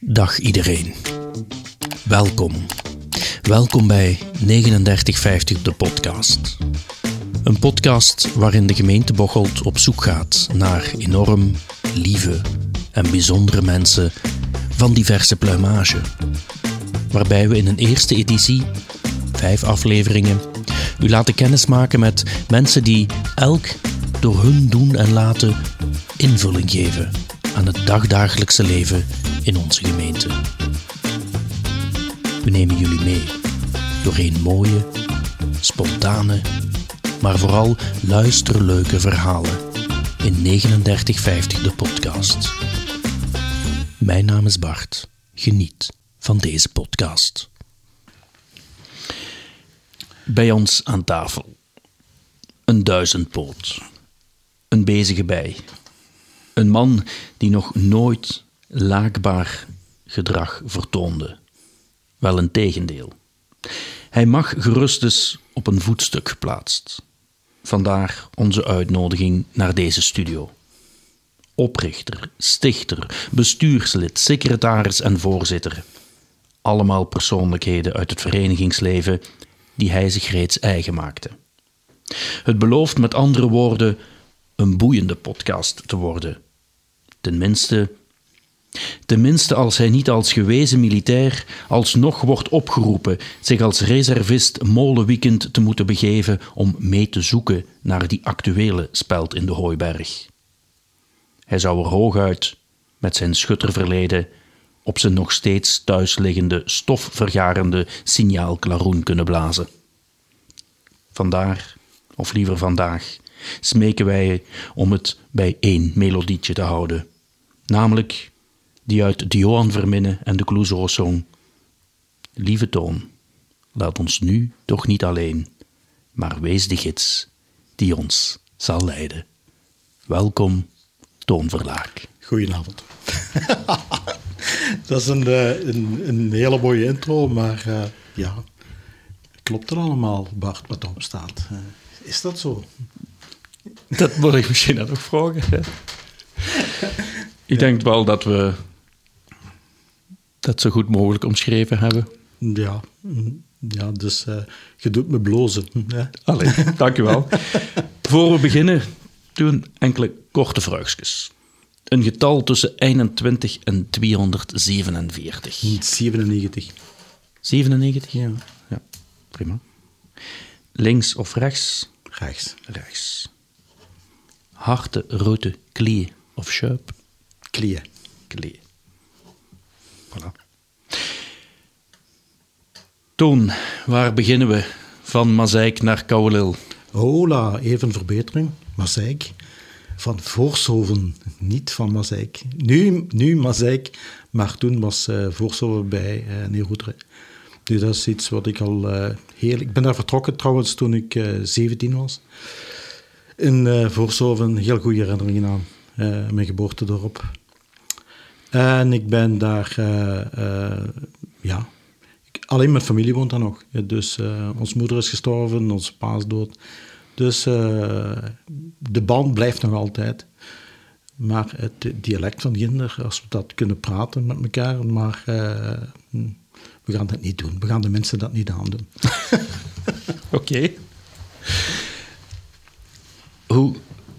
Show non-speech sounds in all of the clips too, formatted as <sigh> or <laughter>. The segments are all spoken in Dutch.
Dag iedereen. Welkom. Welkom bij 3950 de podcast. Een podcast waarin de gemeente Bocholt op zoek gaat naar enorm lieve en bijzondere mensen van diverse pluimage. Waarbij we in een eerste editie, vijf afleveringen, u laten kennismaken met mensen die elk door hun doen en laten invulling geven aan het dagdagelijkse leven in onze gemeente. We nemen jullie mee doorheen mooie, spontane, maar vooral luisterleuke verhalen in 3950 de podcast. Mijn naam is Bart. Geniet van deze podcast. Bij ons aan tafel een duizendpoot, een bezige bij, een man die nog nooit laakbaar gedrag vertoonde. Wel een tegendeel. Hij mag gerust dus op een voetstuk geplaatst. Vandaar onze uitnodiging naar deze studio. Oprichter, stichter, bestuurslid, secretaris en voorzitter. Allemaal persoonlijkheden uit het verenigingsleven die hij zich reeds eigen maakte. Het belooft met andere woorden een boeiende podcast te worden. Tenminste, tenminste als hij niet als gewezen militair alsnog wordt opgeroepen zich als reservist molenweekend te moeten begeven om mee te zoeken naar die actuele speld in de Hooiberg. Hij zou er hooguit, met zijn schutterverleden, op zijn nog steeds thuisliggende stofvergarende signaalklaroen kunnen blazen. Vandaar, of liever vandaag, smeken wij om het bij één melodietje te houden, namelijk die uit de Johan Verminnen en de Clouseau-song. Lieve Toon, laat ons nu toch niet alleen, maar wees de gids die ons zal leiden. Welkom, Toon Verlaak. Goedenavond. <laughs> dat is een, eh, een, een, hele mooie intro, maar uh, ja, klopt er allemaal, Bart, wat erop staat? Uh, is dat zo? Dat moet ik misschien nog vragen. Ik denk wel dat we dat zo goed mogelijk omschreven hebben. Ja, ja dus uh, je doet me blozen. Hè? Allee, dankjewel. <laughs> Voor we beginnen, doen enkele korte vraagjes. Een getal tussen 21 en 247. 97. 97? Ja. ja. Prima. Links of rechts? Rechts. Rechts. Harte, rode, klie of schuip? Klie. Voilà. Toon, waar beginnen we? Van Mazeik naar Kouwelil. Hola, even verbetering. Mazeik. Van Voorshoven, niet van Mazeik. Nu, nu Mazeik, maar toen was uh, Voorshoven bij uh, Neeroederen. Dus dat is iets wat ik al uh, heel... Ik ben daar vertrokken trouwens toen ik uh, 17 was. In uh, Voorshoven, heel goede herinneringen aan. Mijn geboortedorp. En ik ben daar... ja, ik, alleen mijn familie woont daar nog. Dus onze moeder is gestorven, onze pa is dood. Dus de band blijft nog altijd. Maar het dialect van Ginder, als we dat kunnen praten met elkaar, maar we gaan dat niet doen. We gaan de mensen dat niet aandoen. <laughs> Oké. Okay. Hoe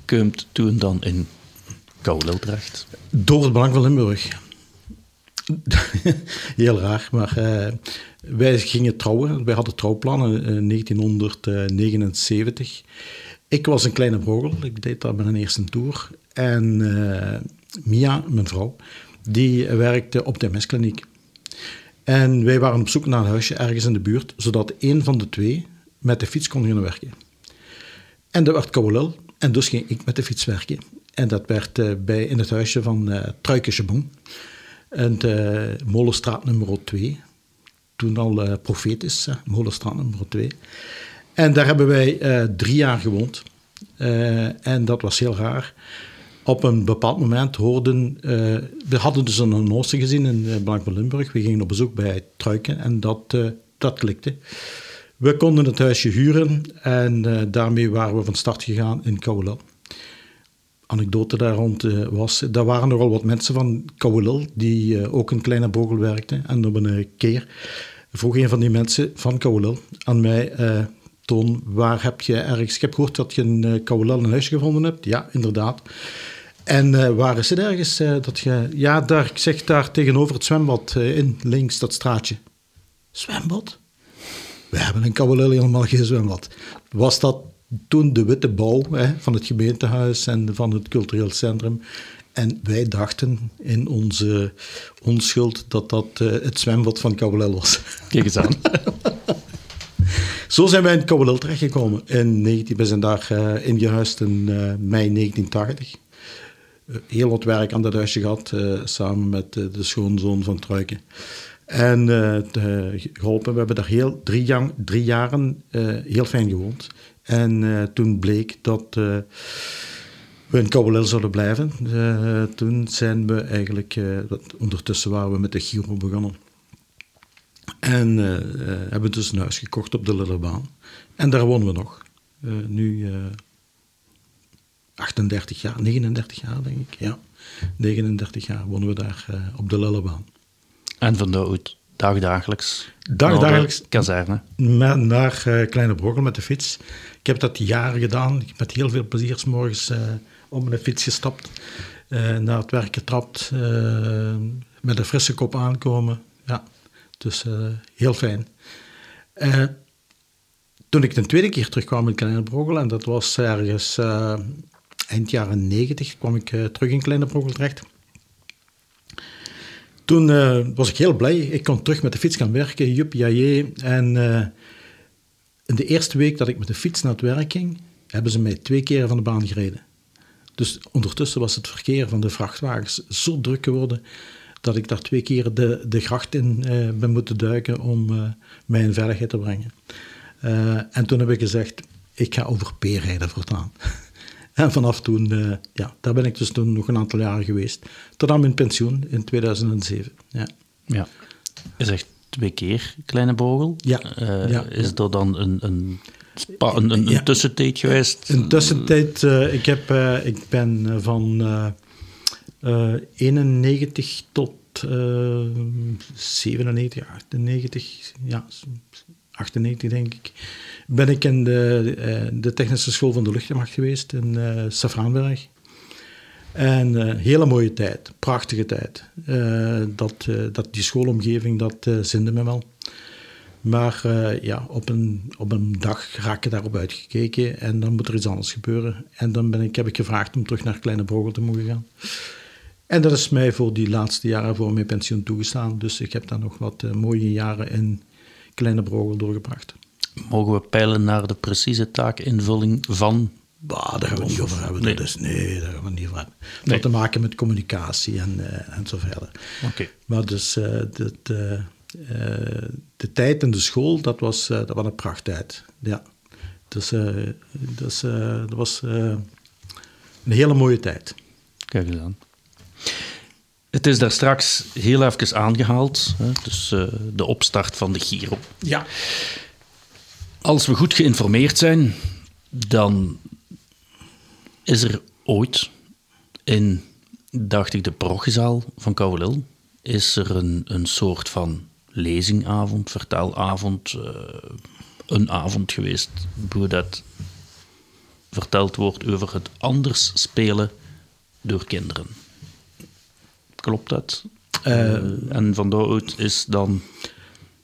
komt toen dan in Terecht? Door het Belang van Limburg. <laughs> Heel raar, maar uh, wij gingen trouwen. Wij hadden trouwplannen in 1979. Ik was een kleine brogel, ik deed dat een eerste tour. En uh, Mia, mijn vrouw, die werkte op de MS-kliniek. En wij waren op zoek naar een huisje ergens in de buurt, zodat een van de twee met de fiets kon gaan werken. En dat werd Kouwelul, en dus ging ik met de fiets werken. En dat werd uh, bij, in het huisje van uh, Truikesje Boen, en de Molenstraat nummer 2. Toen al profetisch, Molenstraat nummer 2. En daar hebben wij drie jaar gewoond. en dat was heel raar op een bepaald moment hoorden... We hadden dus een annonce gezien in uh, Blank van Limburg. We gingen op bezoek bij Truiken en dat, dat klikte. We konden het huisje huren en daarmee waren we van start gegaan in Kouwelel. Anekdote daar rond was, daar waren nogal wat mensen van Kouwelil die ook een kleine brogel werkten. En op een keer vroeg een van die mensen van Kouwelil aan mij... Toon, waar heb je ergens... Ik heb gehoord dat je een uh, Kouwelil een huisje gevonden hebt. Ja, inderdaad. En waar is het ergens dat je... Ja, daar, ik zeg daar tegenover het zwembad in, links, dat straatje. Zwembad? We hebben in Kouwelil helemaal geen zwembad. Was dat toen de witte bouw hè, van het gemeentehuis en van het cultureel centrum. En wij dachten in onze onschuld dat dat uh, het zwembad van Kouwelil was. Kijk eens aan. <laughs> Zo zijn wij in Kouwelil terechtgekomen. In 19, we zijn daar uh, ingehuisd in uh, mei 1980. heel wat werk aan dat huisje gehad, samen met de schoonzoon van Truiken. En geholpen. We hebben daar heel, drie, jaar, drie jaren heel fijn gewoond. En uh, toen bleek dat uh, we in Kouwelil zouden blijven. Uh, toen zijn we eigenlijk, ondertussen waren we met de Giro begonnen. En hebben dus een huis gekocht op de Lillebaan. En daar wonen we nog. nu 38 jaar, 39 jaar denk ik, ja. 39 jaar wonen we daar op de Lillebaan. En van oud dagdagelijks? Dagdagelijks. Kazerne? Naar, naar Kleine Brogel met de fiets. Ik heb dat jaren gedaan. Ik heb met heel veel plezier s morgens uh, op mijn fiets gestapt. Uh, naar het werk getrapt. Met een frisse kop aankomen. Ja, dus heel fijn. toen ik de tweede keer terugkwam in Kleine Brogel, en dat was ergens eind jaren negentig, kwam ik terug in Kleine Brogel terecht. Toen was ik heel blij. Ik kon terug met de fiets gaan werken, jup, jaje. En in de eerste week dat ik met de fiets naar het werk ging, hebben ze mij twee keer van de baan gereden. Dus ondertussen was het verkeer van de vrachtwagens zo druk geworden dat ik daar twee keer de, de gracht in uh, ben moeten duiken om uh, mij in veiligheid te brengen. En toen heb ik gezegd, ik ga over P rijden voortaan. <laughs> <laughs> en vanaf toen, ja, daar ben ik dus toen nog een aantal jaren geweest. Tot aan mijn pensioen in 2007. Ja. ja. Je zegt twee keer Kleine Bogel. Ja. Uh, ja. Is er dan een, een, een, een, ja. tussentijd geweest? Een tussentijd. Uh, ik, heb, ik ben van 91 tot 97, 98, ja, 98 denk ik, ben ik in de, de Technische School van de Luchtmacht geweest in uh. En uh, hele mooie tijd, prachtige tijd. Dat, dat, die schoolomgeving, dat zinde me wel. Maar ja, op een, op een dag raak ik daarop uitgekeken en dan moet er iets anders gebeuren. En dan ben ik, heb ik gevraagd om terug naar Kleine Brogel te mogen gaan. En dat is mij voor die laatste jaren voor mijn pensioen toegestaan. Dus ik heb daar nog wat mooie jaren in Kleine Brogel doorgebracht. Mogen we peilen naar de precieze taakinvulling van Bah, daar gaan we niet over hebben. Nee. Dus, nee, daar gaan we niet over hebben. Het nee. had te maken met communicatie en, uh, en zo verder. Okay. Maar dus uh, de, de, uh, de, tijd in de school, dat was, dat was een prachttijd. Ja. Dus, dus dat was een hele mooie tijd. Kijk eens aan. Het is daar straks heel even aangehaald, hè? dus de opstart van de Giro. Ja. Als we goed geïnformeerd zijn, dan is er ooit in, dacht ik, de proggezaal van Kouwelil, is er een, een soort van lezingavond, vertelavond, uh, een avond geweest, hoe dat verteld wordt over het anders spelen door kinderen. Klopt dat? Uh, en van daaruit is dan...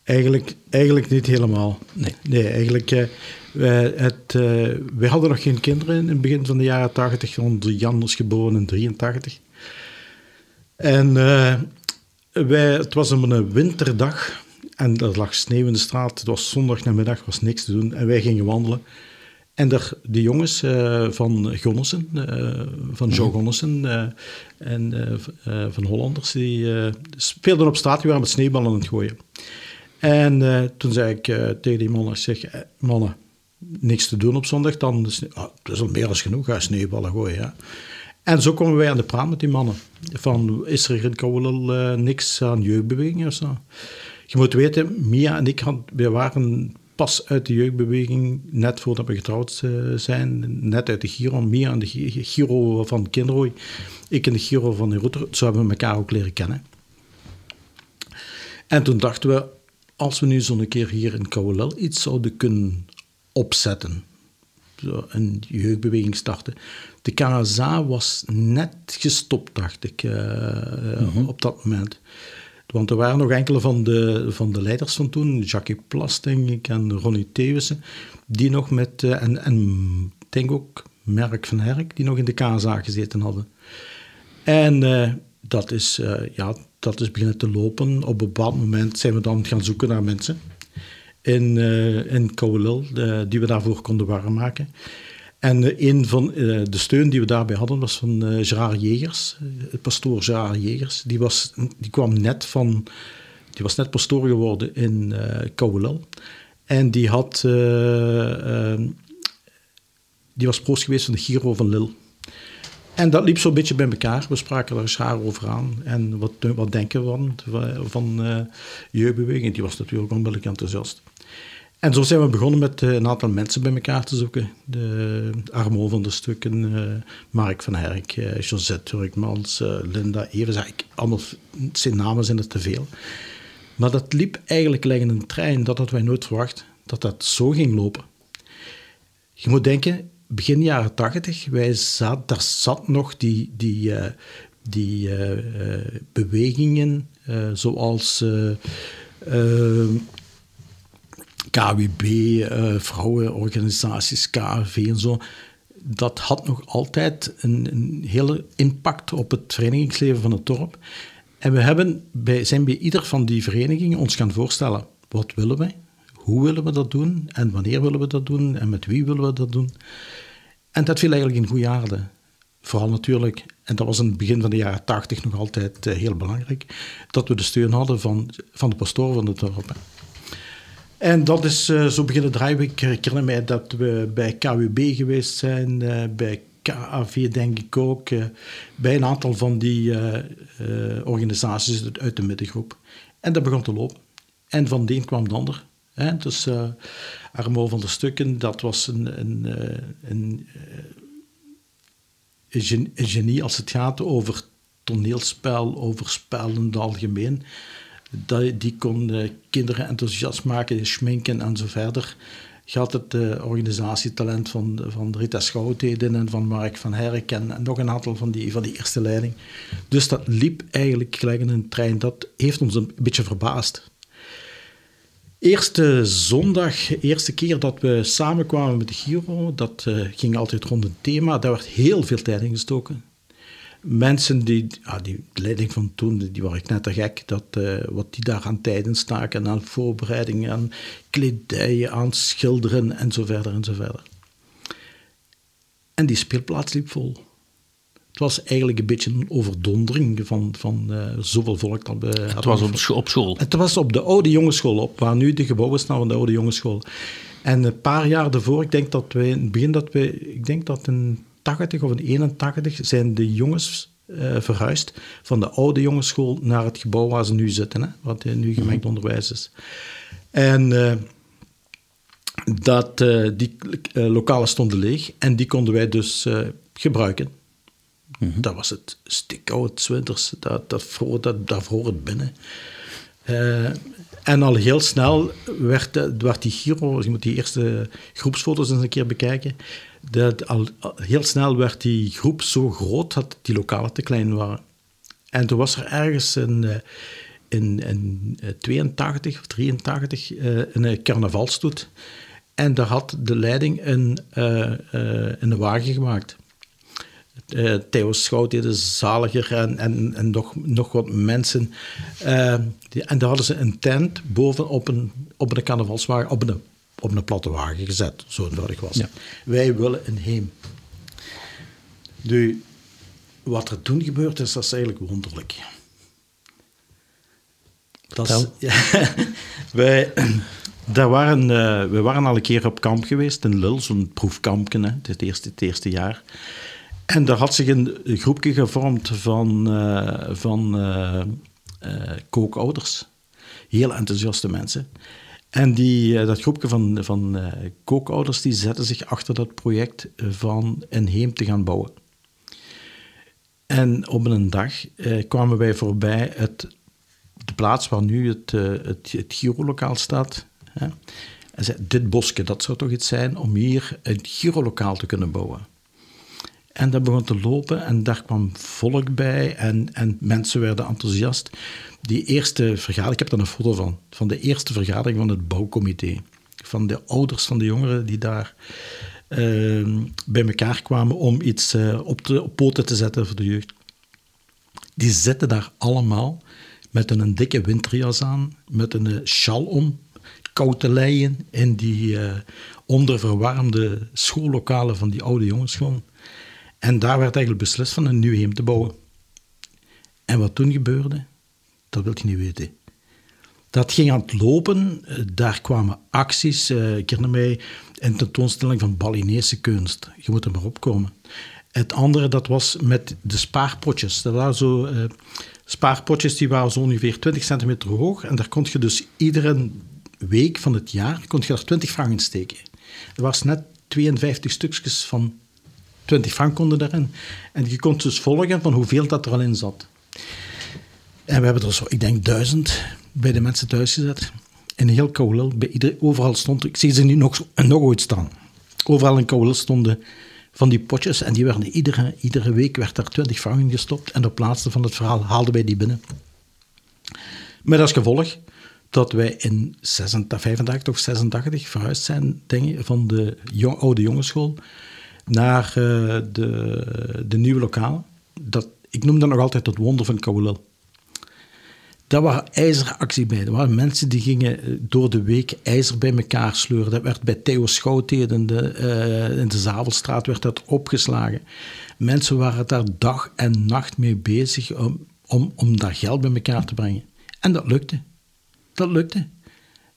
Eigenlijk, eigenlijk niet helemaal. Nee. Nee, eigenlijk... Uh, wij, het, uh, wij hadden nog geen kinderen in het begin van de jaren 80. Onze Jan is geboren in 83. En wij, het was een winterdag en er lag sneeuw in de straat. Het was zondag namiddag, was niks te doen en wij gingen wandelen. En er, de jongens uh, van Gonnessen, van Joe mhm. Gonnessen en van Hollanders, die speelden op straat. Die waren met sneeuwballen aan het gooien. En toen zei ik tegen die mannen, zeg, mannen, niks te doen op zondag, dan is oh, dat is al meer dan genoeg, ga sneeuwballen gooien. Ja. En zo komen wij aan de praat met die mannen. Van, is er in Kouwelil uh, niks aan jeugdbeweging of zo? Je moet weten, Mia en ik, had, wij waren pas uit de jeugdbeweging, net voordat we getrouwd eh, zijn. Net uit de Giro, meer aan de Giro van Kinderooi. Ik in de Giro van de Router. Zo hebben we elkaar ook leren kennen. En toen dachten we, als we nu zo'n keer hier in Kouwelel iets zouden kunnen opzetten. Zo een jeugdbeweging starten. De KSA was net gestopt, dacht ik, uh, op dat moment. Want er waren nog enkele van de, van de leiders van toen, Jackie Plas, denk ik, en Ronnie Thewissen, die nog met, uh, en, en denk ook Merk van Herk, die nog in de KSA gezeten hadden. En uh, dat, is, ja, dat is beginnen te lopen. Op een bepaald moment zijn we dan gaan zoeken naar mensen in, in Kouwelil, die we daarvoor konden warm maken. En uh, een van uh, de steun die we daarbij hadden was van uh, Gerard Jegers, pastoor Gerard Jegers. Die, was, die kwam net van, die was net pastoor geworden in uh, En die had, die was proost geweest van de Giro van Lille. En dat liep zo'n beetje bij elkaar. We spraken er schaar over aan. En wat, wat denken we van, van jeugdbeweging? Die was natuurlijk onmiddellijk enthousiast. En zo zijn we begonnen met eh, een aantal mensen bij elkaar te zoeken. De Armo van de Stukken, uh, Mark van Herk, uh, Josette Turkmans, Linda Evers. Ik, allemaal zijn namen zijn er te veel. Maar dat liep eigenlijk in een trein. Dat hadden wij nooit verwacht, dat dat zo ging lopen. Je moet denken, begin jaren tachtig, zat, daar zat nog die, die, die bewegingen zoals... KWB, eh, vrouwenorganisaties, KAV en zo. Dat had nog altijd een, een, hele impact op het verenigingsleven van het dorp. En we hebben bij, zijn bij ieder van die verenigingen ons gaan voorstellen: wat willen wij? Hoe willen we dat doen? En wanneer willen we dat doen? En met wie willen we dat doen? En dat viel eigenlijk in goede aarde. Vooral natuurlijk, en dat was in het begin van de jaren tachtig nog altijd uh, heel belangrijk, dat we de steun hadden van, van de pastoor van het dorp. En dat is uh, zo beginnen draaien. Ik herinner mij dat we bij KWB geweest zijn, uh, bij KAV denk ik ook, uh, bij een aantal van die organisaties uit de middengroep. En dat begon te lopen. En van de een kwam de ander. Hè? Dus Armo van der Stukken, dat was een, een, een, een, genie als het gaat over toneelspel, over spel in het algemeen die kon kinderen enthousiast maken, schminken en zo verder. Had het uh, organisatietalent van, van Rita Schoutheden en van Mark van Herk en, nog een aantal van die, van die eerste leiding. Dus dat liep eigenlijk gelijk in een trein. Dat heeft ons een beetje verbaasd. Eerste zondag, eerste keer dat we samenkwamen met de Giro, dat uh, ging altijd rond een thema. Daar werd heel veel tijd in gestoken mensen die, ja, die de leiding van toen, die waren net te gek, dat, uh, wat die daar aan tijden staken, aan voorbereidingen, aan kledijen, aan schilderen en zo verder en zo verder. En die speelplaats liep vol. Het was eigenlijk een beetje een overdondering van, van uh, zoveel volk dat we Het was op, op, school? Het was op de oude jongensschool, op waar nu de gebouwen staan van de oude jongensschool. En een paar jaar daarvoor, ik denk dat wij in het begin dat we, ik denk dat een 80 of in 81 zijn de jongens uh, verhuisd van de oude jongensschool naar het gebouw waar ze nu zitten, hè, wat nu gemengd mhm. onderwijs is. En uh, dat, uh, die lokalen stonden leeg en die konden wij dus gebruiken. Mm Dat was het stikkoud, zwinters, dat, dat, dat, dat vroor het binnen. En al heel snel werd, werd die Giro, je moet die eerste groepsfoto's eens een keer bekijken, dat al, heel snel werd die groep zo groot dat die lokalen te klein waren. En toen was er ergens in, eh, in, in 82 of 83 eh, een carnavalstoet. En daar had de leiding een, uh, een wagen gemaakt. Uh, Theo Schout de Zaliger en, en, nog, nog wat mensen. Die, en daar hadden ze een tent boven op een, op een carnavalswagen, op op een platte wagen gezet, zo nodig was. Ja. Wij willen een heem. Nu, wat er toen gebeurd is, dat is eigenlijk wonderlijk. Dat is, ja, <laughs> wij, <clears throat> daar waren, uh, we waren al een keer op kamp geweest in Lul, zo'n proefkampje, hè, het, eerste, het eerste jaar. En daar had zich een groepje gevormd van, uh, van uh, kookouders. Heel enthousiaste mensen. En die, dat groepje van, van kookouders die zetten zich achter dat project van een heem te gaan bouwen. En op een dag kwamen wij voorbij het, de plaats waar nu het, het, het Giro-lokaal staat. Hè. En zei, dit bosje, dat zou toch iets zijn om hier een Giro-lokaal te kunnen bouwen. En dat begon te lopen en daar kwam volk bij en, en mensen werden enthousiast. Die eerste vergadering, ik heb daar een foto van, van de eerste vergadering van het bouwcomité. Van de ouders van de jongeren die daar uh, bij elkaar kwamen om iets uh, op, op poten te zetten voor de jeugd. Die zitten daar allemaal met een dikke winterjas aan, met een sjal om, koud te leien in die uh, onderverwarmde schoollokalen van die oude jongensschool. En daar werd eigenlijk beslist van een nieuw heem te bouwen. En wat toen gebeurde, dat wil je niet weten. Dat ging aan het lopen, eh, daar kwamen acties. Uh, ik herinner mij een tentoonstelling van Balinese kunst. Je moet er maar opkomen. Het andere, dat was met de spaarpotjes. Dat waren zo uh, spaarpotjes die waren zo ongeveer 20 centimeter hoog. En daar kon je dus iedere week van het jaar kon je daar 20 frank in steken. Er was net 52 stukjes van 20 frank konden daarin. En je kon dus volgen van hoeveel dat er al in zat. En we hebben er zo, ik denk, duizend bij de mensen thuis gezet. En heel koulel, bij overal stond, ik zie ze nu nog, nog ooit staan. Overal in koulel stonden van die potjes en die werden iedere, iedere week werd daar 20 frank in gestopt. En op plaatste van het verhaal haalden wij die binnen. Met als gevolg dat wij in 86, 85 of 86 verhuisd zijn denk van de jong, oude jongensschool naar uh, de, de nieuwe lokalen. Dat, ik noem dat nog altijd het wonder van Kouwelil. Daar waren ijzeractie bij. Er waren mensen die gingen eh, door de week ijzer bij elkaar sleuren. Dat werd bij Theo Schouten in de, uh, in de Zavelstraat werd dat opgeslagen. Mensen waren daar dag en nacht mee bezig om, om, om dat geld bij elkaar te brengen. En dat lukte. Dat lukte.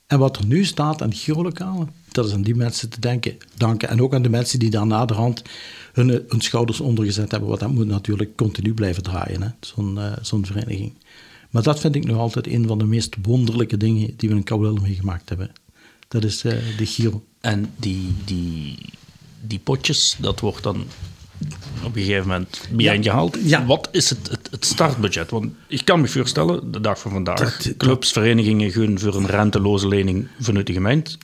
En wat er nu staat aan girolokalen, dat is aan die mensen te denken, danken. En ook aan de mensen die daar naderhand hun, hun schouders ondergezet hebben. Want dat moet natuurlijk continu blijven draaien, zo'n uh, zo'n vereniging. Maar dat vind ik nog altijd een van de meest wonderlijke dingen die we in Kouwel meegemaakt hebben. Dat is uh, de Giro. En die, die, die potjes, dat wordt dan op een gegeven moment bijeen ja. gehaald. Ja. Wat is het, het, het, startbudget? Want ik kan me voorstellen, de dag van vandaag, dat, clubs, verenigingen gun voor een renteloze lening vanuit de gemeente,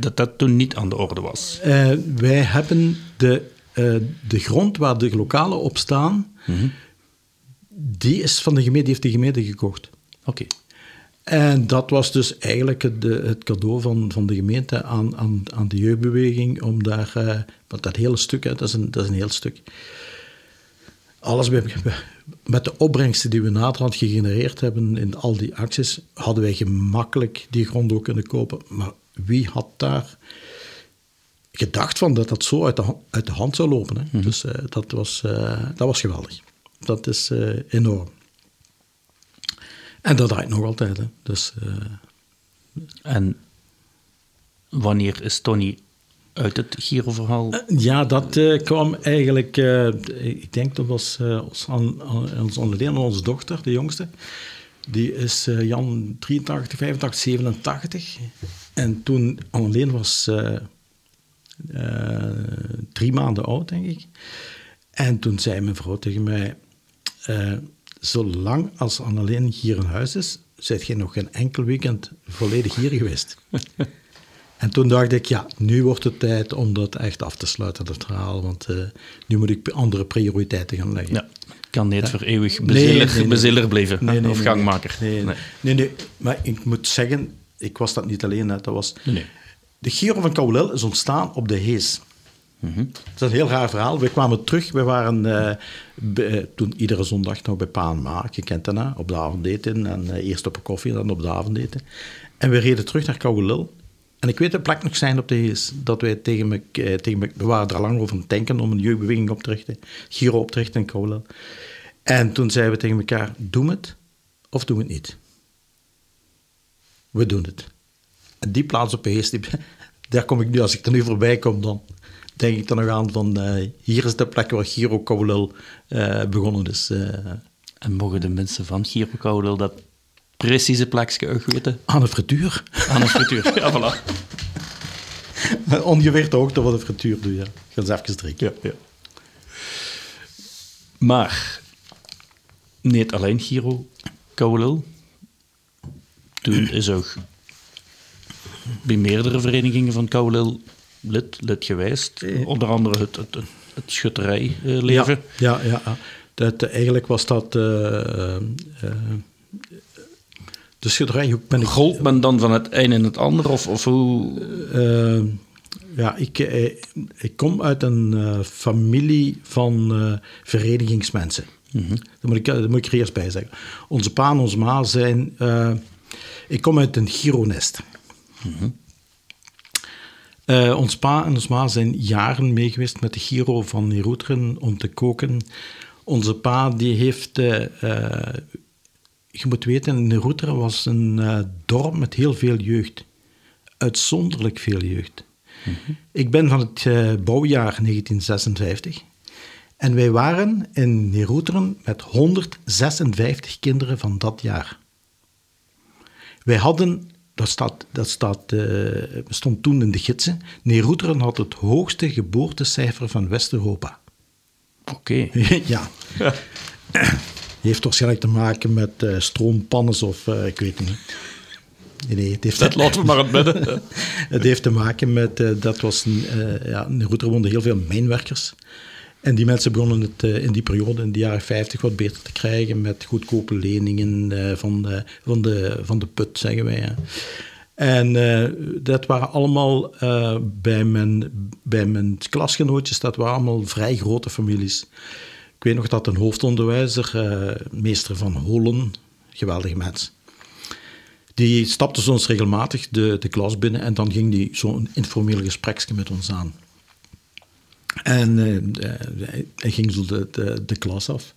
dat dat toen niet aan de orde was. Uh, wij hebben de, uh, de grond waar de lokalen op staan, mm -hmm. die is van de gemeente, die heeft de gemeente gekocht. Oké. Okay. En dat was dus eigenlijk het, het cadeau van, van de gemeente aan, aan, aan de jeugdbeweging, om daar, uh, want dat hele stuk, hè, dat, is een, dat is een heel stuk. Alles bij, met de opbrengsten die we naderhand gegenereerd hebben in al die acties, hadden wij gemakkelijk die grond ook kunnen kopen. Maar wie had daar gedacht van dat dat zo uit de, uit de hand zou lopen? Hè? Mm -hmm. Dus uh, dat, was, uh, dat was geweldig. Dat is enorm. En dat draait nog altijd. Hè. Dus, uh... En wanneer is Tony uit het Giro-verhaal? Uh, ja, dat uh, kwam eigenlijk... ik denk dat was ons, ons onderleden, onze dochter, de jongste. Die is Jan 83, 85, 87. En toen alleen was drie maanden oud, denk ik. En toen zei mijn vrouw tegen mij zolang als Annelien hier in huis is, zit je nog geen enkel weekend volledig hier geweest. <laughs> en toen dacht ik, ja, nu wordt het tijd om dat echt af te sluiten, dat verhaal. Want uh, nu moet ik andere prioriteiten gaan leggen. Ja, kan niet voor eeuwig beziller, nee, nee, nee, blijven. Nee, of gangmaker. Nee, nee. Nee, maar ik moet zeggen, ik was dat niet alleen. Hè, dat was, De Giro van Kaulel is ontstaan op de Hees. Dat is een heel raar verhaal. We kwamen terug, we waren uh, be, toen iedere zondag nog bij Pa en je kent dat, op de avondeten. En uh, eerst op een koffie, dan op de avondeten. En we reden terug naar Kouwelil. En ik weet de plek nog zijn op de hees, dat wij tegen me, tegen me, we waren er lang over aan het denken om een jeugdbeweging op te richten, Giro op te richten in Kouwelil. En toen zeiden we tegen elkaar, doen het of doen het niet? We doen het. En die plaats op de <laughs> daar kom ik nu, als ik er nu voorbij kom dan denk ik er nog aan van uh, hier is de plek waar Giro Koulel uh, begonnen is. Uh. En mogen de mensen van Giro Koulel dat precieze plekje weten? Aan de frituur. Aan een frituur. <laughs> Ja, voilà. Ongeveer de hoogte van de frituur doe je. Ik ga eens even drinken. Ja, ja. Maar, niet alleen Giro Kouwelil. Toen is ook bij meerdere verenigingen van Kouwelil lid, lid geweest. Onder andere het, het, het, schutterijleven. Ja, ja, ja. Dat, eigenlijk was dat... eh, eh, eh, de schutterij ben ik... Gold men dan van het een en het ander? Of, of hoe... Ja, ik, ik kom uit een familie van eh, verenigingsmensen. Dat, moet ik, dat moet ik er eerst bij zeggen. Onze pa en onze ma zijn... ik kom uit een gironest. Eh, ons pa en onze ma zijn jaren mee geweest met de Giro van Neroeteren om te koken. Onze pa die heeft... eh, je moet weten, Neroeteren was een eh, dorp met heel veel jeugd. Uitzonderlijk veel jeugd. Ik ben van het bouwjaar 1956. En wij waren in Neroeteren met 156 kinderen van dat jaar. Wij hadden, dat, staat, dat staat, eh, stond toen in de gidsen, Neroeteren had het hoogste geboortecijfer van West-Europa. Oké. <laughs> ja. <laughs> Heeft waarschijnlijk te maken met eh stroompannen of eh, ik weet het niet. Nee, het heeft, Dat laten we maar het midden. <laughs> het heeft te maken met, dat was, ja, in woonden heel veel mijnwerkers. En die mensen begonnen het eh, in die periode, in de jaren 50, wat beter te krijgen met goedkope leningen eh, van, de, van, de, van de put, zeggen wij. En eh, dat waren allemaal bij, mijn, bij mijn klasgenootjes, dat waren allemaal vrij grote families. Ik weet nog dat een hoofdonderwijzer, meester van Holen, geweldige mens, die stapte soms regelmatig de, de klas binnen en dan ging die zo'n informeel gespreksje met ons aan. En eh, eh, hij, ging zo de, de, klas af.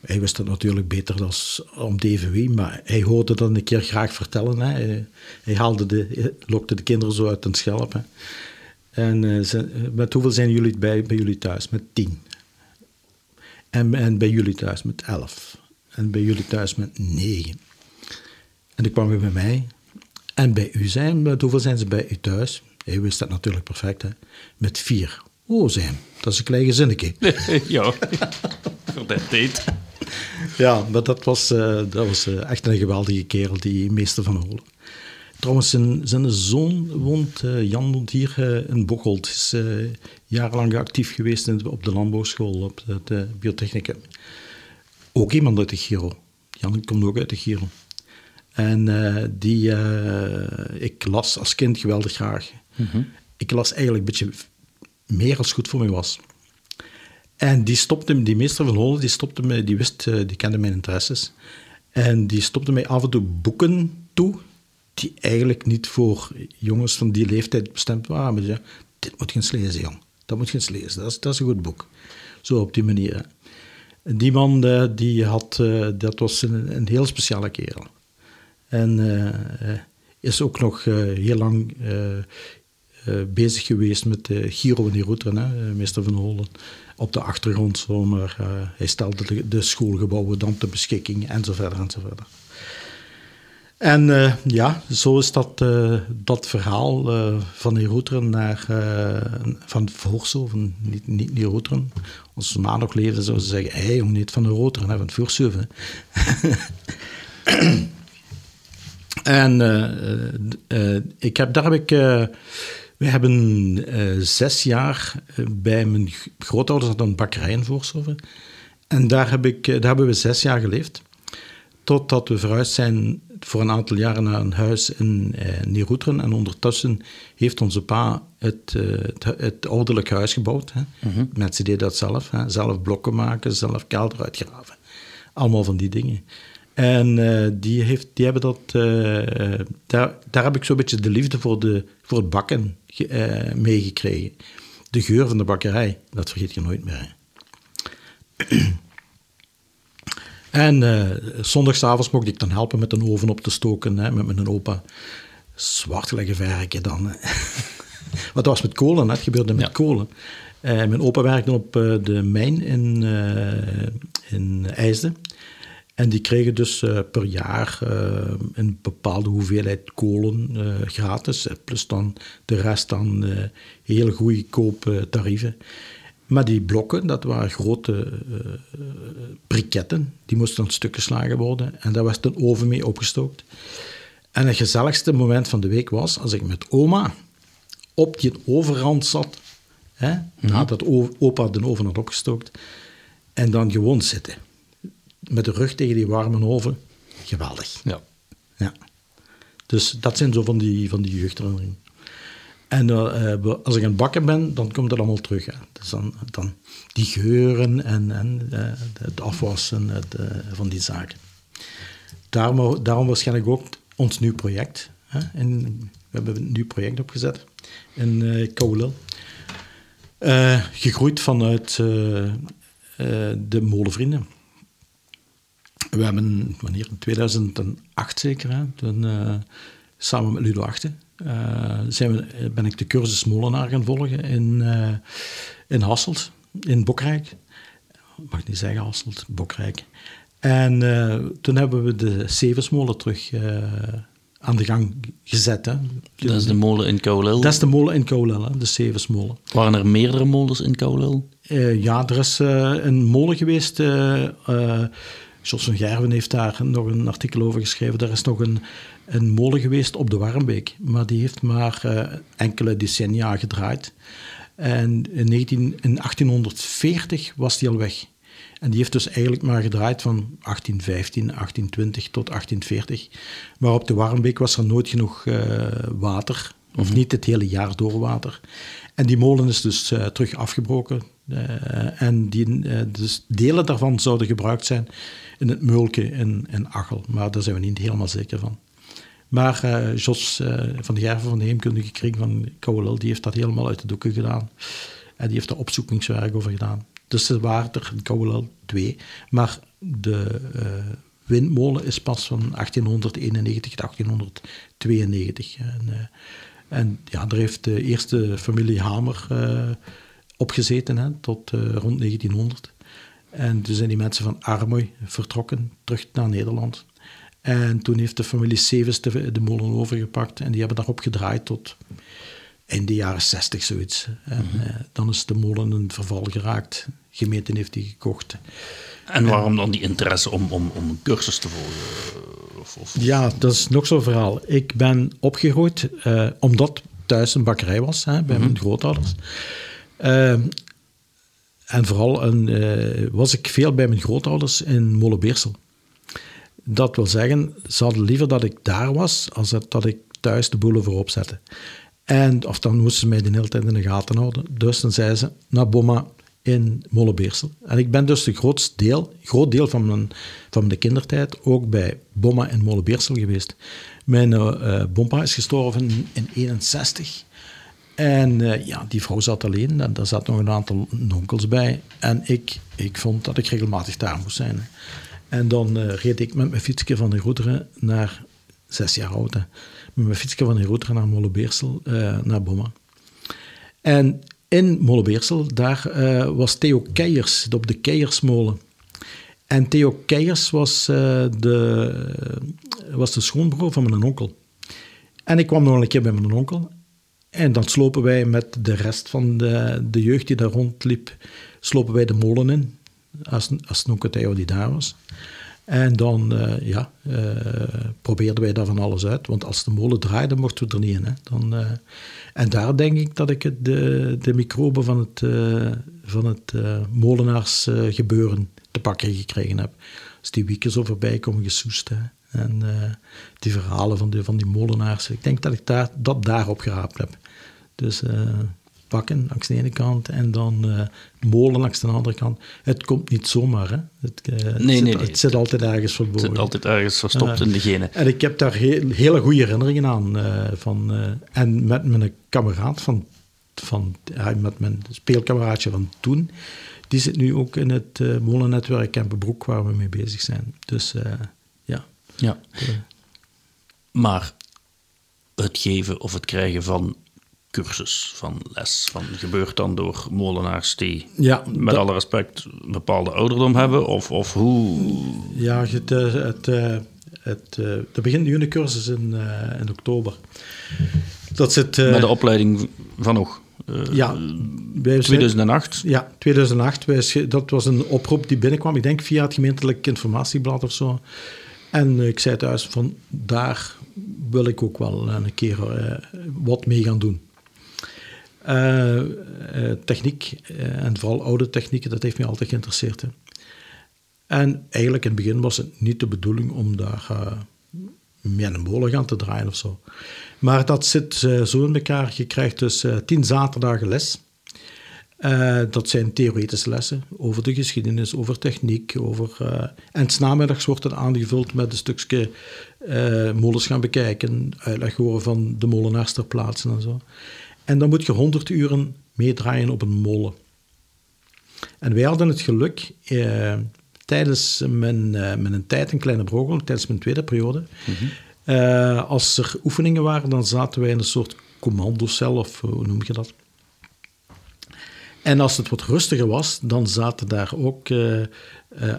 Hij wist het natuurlijk beter dan om DVW, maar hij hoorde dat een keer graag vertellen. Hè. Hij, haalde de, lokte de kinderen zo uit een schelp. Hè. En ze- met hoeveel zijn jullie bij, bij jullie thuis? Met tien. En, en bij jullie thuis met elf. En bij jullie thuis met negen. En dan kwam hij bij mij. En bij u zijn, met hoeveel zijn ze bij u thuis? Hij wist dat natuurlijk perfect, hè? Met vier. Oh, zijn. Dat is een klein gezinnetje. <laughs> ja. Voor dat tijd. Ja, maar dat was, eh, dat was eh, echt een geweldige kerel, die meester van Holen. Trouwens, zijn, zijn zoon woont, eh, Jan woont hier in Bocholt. Is eh, jarenlang actief geweest in, op de landbouwschool, op het uh, biotechnicum. Ook iemand uit de Giro. Jan komt ook uit de Giro. En eh, die, eh, ik las als kind geweldig graag. Ik las eigenlijk een beetje meer als goed voor mij was. En die stopte, die meester van Holen, die stopte me, die wist, eh, die kende mijn interesses. En die stopte mij af en toe boeken toe, die eigenlijk niet voor jongens van die leeftijd bestemd waren. Maar zei, dit moet je eens lezen, jong. Dat moet je eens lezen, dat is, dat is een goed boek. Zo op die manier. die man, eh, die had, eh, dat was een, een heel speciale kerel. En is ook nog heel lang bezig geweest met de Giro en die hè, meester Van Holen. Op de achtergrond, zo, maar eh, hij stelde de, schoolgebouwen dan ter beschikking en zo verder en zo verder. En eh, ja, zo is dat, eh, dat verhaal eh, van Routeren naar, eh, van Voorshoven, niet, niet die Routeren. Als ze nog zouden ze zeggen, hey, jong, niet van de Routeren, hè, van Voorshoven. <clears throat> En eh, eh, ik heb, daar heb ik... we hebben eh, zes jaar eh, bij mijn grootouders hadden een bakkerij in Voorshoven. En daar, heb ik, eh, daar hebben we zes jaar geleefd. Totdat we verhuisd zijn voor een aantal jaren naar een huis in Neeroeteren. En ondertussen heeft onze pa het, het, het ouderlijk huis gebouwd. Hè. Mensen deden dat zelf. Hè. Zelf blokken maken, zelf kelder uitgraven. Allemaal van die dingen. En die, heeft, die hebben dat... daar, daar heb ik zo'n beetje de liefde voor, de, voor het bakken eh, meegekregen. De geur van de bakkerij, dat vergeet je nooit meer. <clears throat> En eh zondagsavonds mocht ik dan helpen met een oven op te stoken, hè, met mijn opa. Zwart leggen werken dan. dat <laughs> was met kolen, het gebeurde met Ja. kolen. Eh, mijn opa werkte op de mijn in, in IJsden. En die kregen dus eh, per jaar uh, een bepaalde hoeveelheid kolen uh, gratis. Plus dan de rest dan hele goedkope tarieven. Maar die blokken, dat waren grote briketten. Die moesten dan stuk geslagen worden. En daar was een oven mee opgestookt. En het gezelligste moment van de week was als ik met oma op die overrand zat. Hè, mm Nadat opa de oven had opgestookt. En dan gewoon zitten met de rug tegen die warme oven. Geweldig. Ja. ja. Dus dat zijn zo van die, van die jeugdherinneringen. En uh, als ik aan het bakken ben, dan komt dat allemaal terug. Hè. Dus dan, dan die geuren en, en uh, het afwassen het, uh, van die zaken. Daarom, daarom waarschijnlijk ook ons nieuw project. Hè. En we hebben een nieuw project opgezet in uh, gegroeid vanuit de molenvrienden. We hebben, wanneer, in 2008 zeker, hè, toen, uh, samen met Ludo Achten, uh, zijn we, ben ik de cursus Molenaar gaan volgen in, uh, in Hasselt, in Bokrijk. Mag niet zeggen Hasselt, Bokrijk. En toen hebben we de Sevensmolen terug aan de gang gezet. Hè. Dat is de molen in Koulel? Dat is de molen in Koulel, de Sevensmolen. Waren er meerdere molens in Koulel? ja, er is een molen geweest Jos van Gerven heeft daar nog een artikel over geschreven. Er is nog een, een molen geweest op de Warmbeek, maar die heeft maar uh, enkele decennia gedraaid. En in, 19, in 1840 was die al weg. En die heeft dus eigenlijk maar gedraaid van 1815, 1820 tot 1840. Maar op de Warmbeek was er nooit genoeg uh, water, of mhm. niet het hele jaar door water. En die molen is dus uh, terug afgebroken. Uh, en die, dus delen daarvan zouden gebruikt zijn in het Meulke en, Achel. Maar daar zijn we niet helemaal zeker van. Maar uh, Jos uh, van de Gerven van de Heemkundige Kring van Kouwelel, die heeft dat helemaal uit de doeken gedaan. En die heeft er opzoekingswerk over gedaan. Dus er waren er in twee. Maar de uh, windmolen is pas van 1891 tot 1892. En, en ja, daar heeft de eerste familie Hamer op gezeten hè, tot rond 1900. En toen zijn die mensen van Armoy vertrokken, terug naar Nederland. En toen heeft de familie Sevens de, de molen overgepakt en die hebben daarop gedraaid tot in de jaren 60 zoiets. En mhm. eh, dan is de molen een verval geraakt. De gemeente heeft die gekocht. En waarom dan die interesse om, om, om een cursus te volgen? Of, of, ja, dat is nog zo'n verhaal. Ik ben opgegroeid uh, omdat thuis een bakkerij was hè, bij mijn mhm. grootouders. Uh, en vooral een, uh, was ik veel bij mijn grootouders in Molenbeersel. Dat wil zeggen, ze hadden liever dat ik daar was, als dat, ik thuis de boel voorop zette. En, of dan moesten ze mij de hele tijd in de gaten houden. Dus dan zeiden ze, naar Bomma in Molenbeersel. En ik ben dus de grootste deel, groot deel van mijn, van mijn kindertijd ook bij Bomma in Molenbeersel geweest. Mijn uh, Bompa is gestorven in 1961. En uh, ja, die vrouw zat alleen en daar zat nog een aantal onkels bij. En ik, ik vond dat ik regelmatig daar moest zijn. En dan uh, reed ik met mijn fietsje van de Roeteren naar, zes jaar oud, hè, met mijn fietsje van de Roeteren naar Molenbeersel, uh, naar Bomma. En in Molenbeersel, daar was Theo Keijers, op de Keijersmolen. En Theo Keijers was, de, was de schoonbroer van mijn onkel. En ik kwam nog een keer bij mijn onkel en dan slopen wij met de rest van de, de jeugd die daar rondliep, slopen wij de molen in, als, als Theo die daar was. En dan uh, ja, uh, probeerden wij daar van alles uit. Want als de molen draaide, mochten we er niet in. Hè. Dan, uh, en daar denk ik dat ik de, de microben van het, van het molenaarsgebeuren te pakken gekregen heb. Als die wieken zo voorbij komen gesoest. Hè. En die verhalen van, de, van die molenaars. Ik denk dat ik daar, dat daarop geraapt heb. Dus uh, pakken langs de ene kant en dan uh, molen langs de andere kant. Het komt niet zomaar. Hè. Het, nee, het, nee, zit, nee, het zit altijd ergens verborgen. Het zit altijd ergens verstopt in degene. En ik heb daar heel, hele goede herinneringen aan. van, en met mijn kameraad van, van met mijn speelkameraadje van toen, die zit nu ook in het molennetwerk Kempenbroek waar we mee bezig zijn. Dus ja. Maar het geven of het krijgen van cursus van les? Van, gebeurt dan door molenaars die, Ja, met alle respect, een bepaalde ouderdom hebben? Of, of hoe? Ja, het, eh, het, eh, het, eh, er begint nu een cursus in, in oktober. Dat zit... met de opleiding van nog? ja, wij zijn- 2008? Ja, 2008. Wij dat was een oproep die binnenkwam, ik denk via het gemeentelijk informatieblad of zo. En ik zei thuis van, daar wil ik ook wel een keer eh, wat mee gaan doen. Eh, eh, techniek, en vooral oude technieken, dat heeft mij altijd geïnteresseerd. Hè. En eigenlijk in het begin was het niet de bedoeling om daar met een molen gaan te draaien of zo. Maar dat zit zo in elkaar. Je krijgt dus tien zaterdagen les. Eh, dat zijn theoretische lessen over de geschiedenis, over techniek. Over, eh, en 's namiddags wordt het aangevuld met een stukje eh, molens gaan bekijken, uitleg horen van de molenaars ter plaatse en zo. En dan moet je 100 uren meedraaien op een molen. En wij hadden het geluk, tijdens mijn, mijn tijd in Kleine Brogel, tijdens mijn tweede periode, eh, als er oefeningen waren, dan zaten wij in een soort commandocel, of hoe noem je dat? En als het wat rustiger was, dan zaten daar ook eh, eh,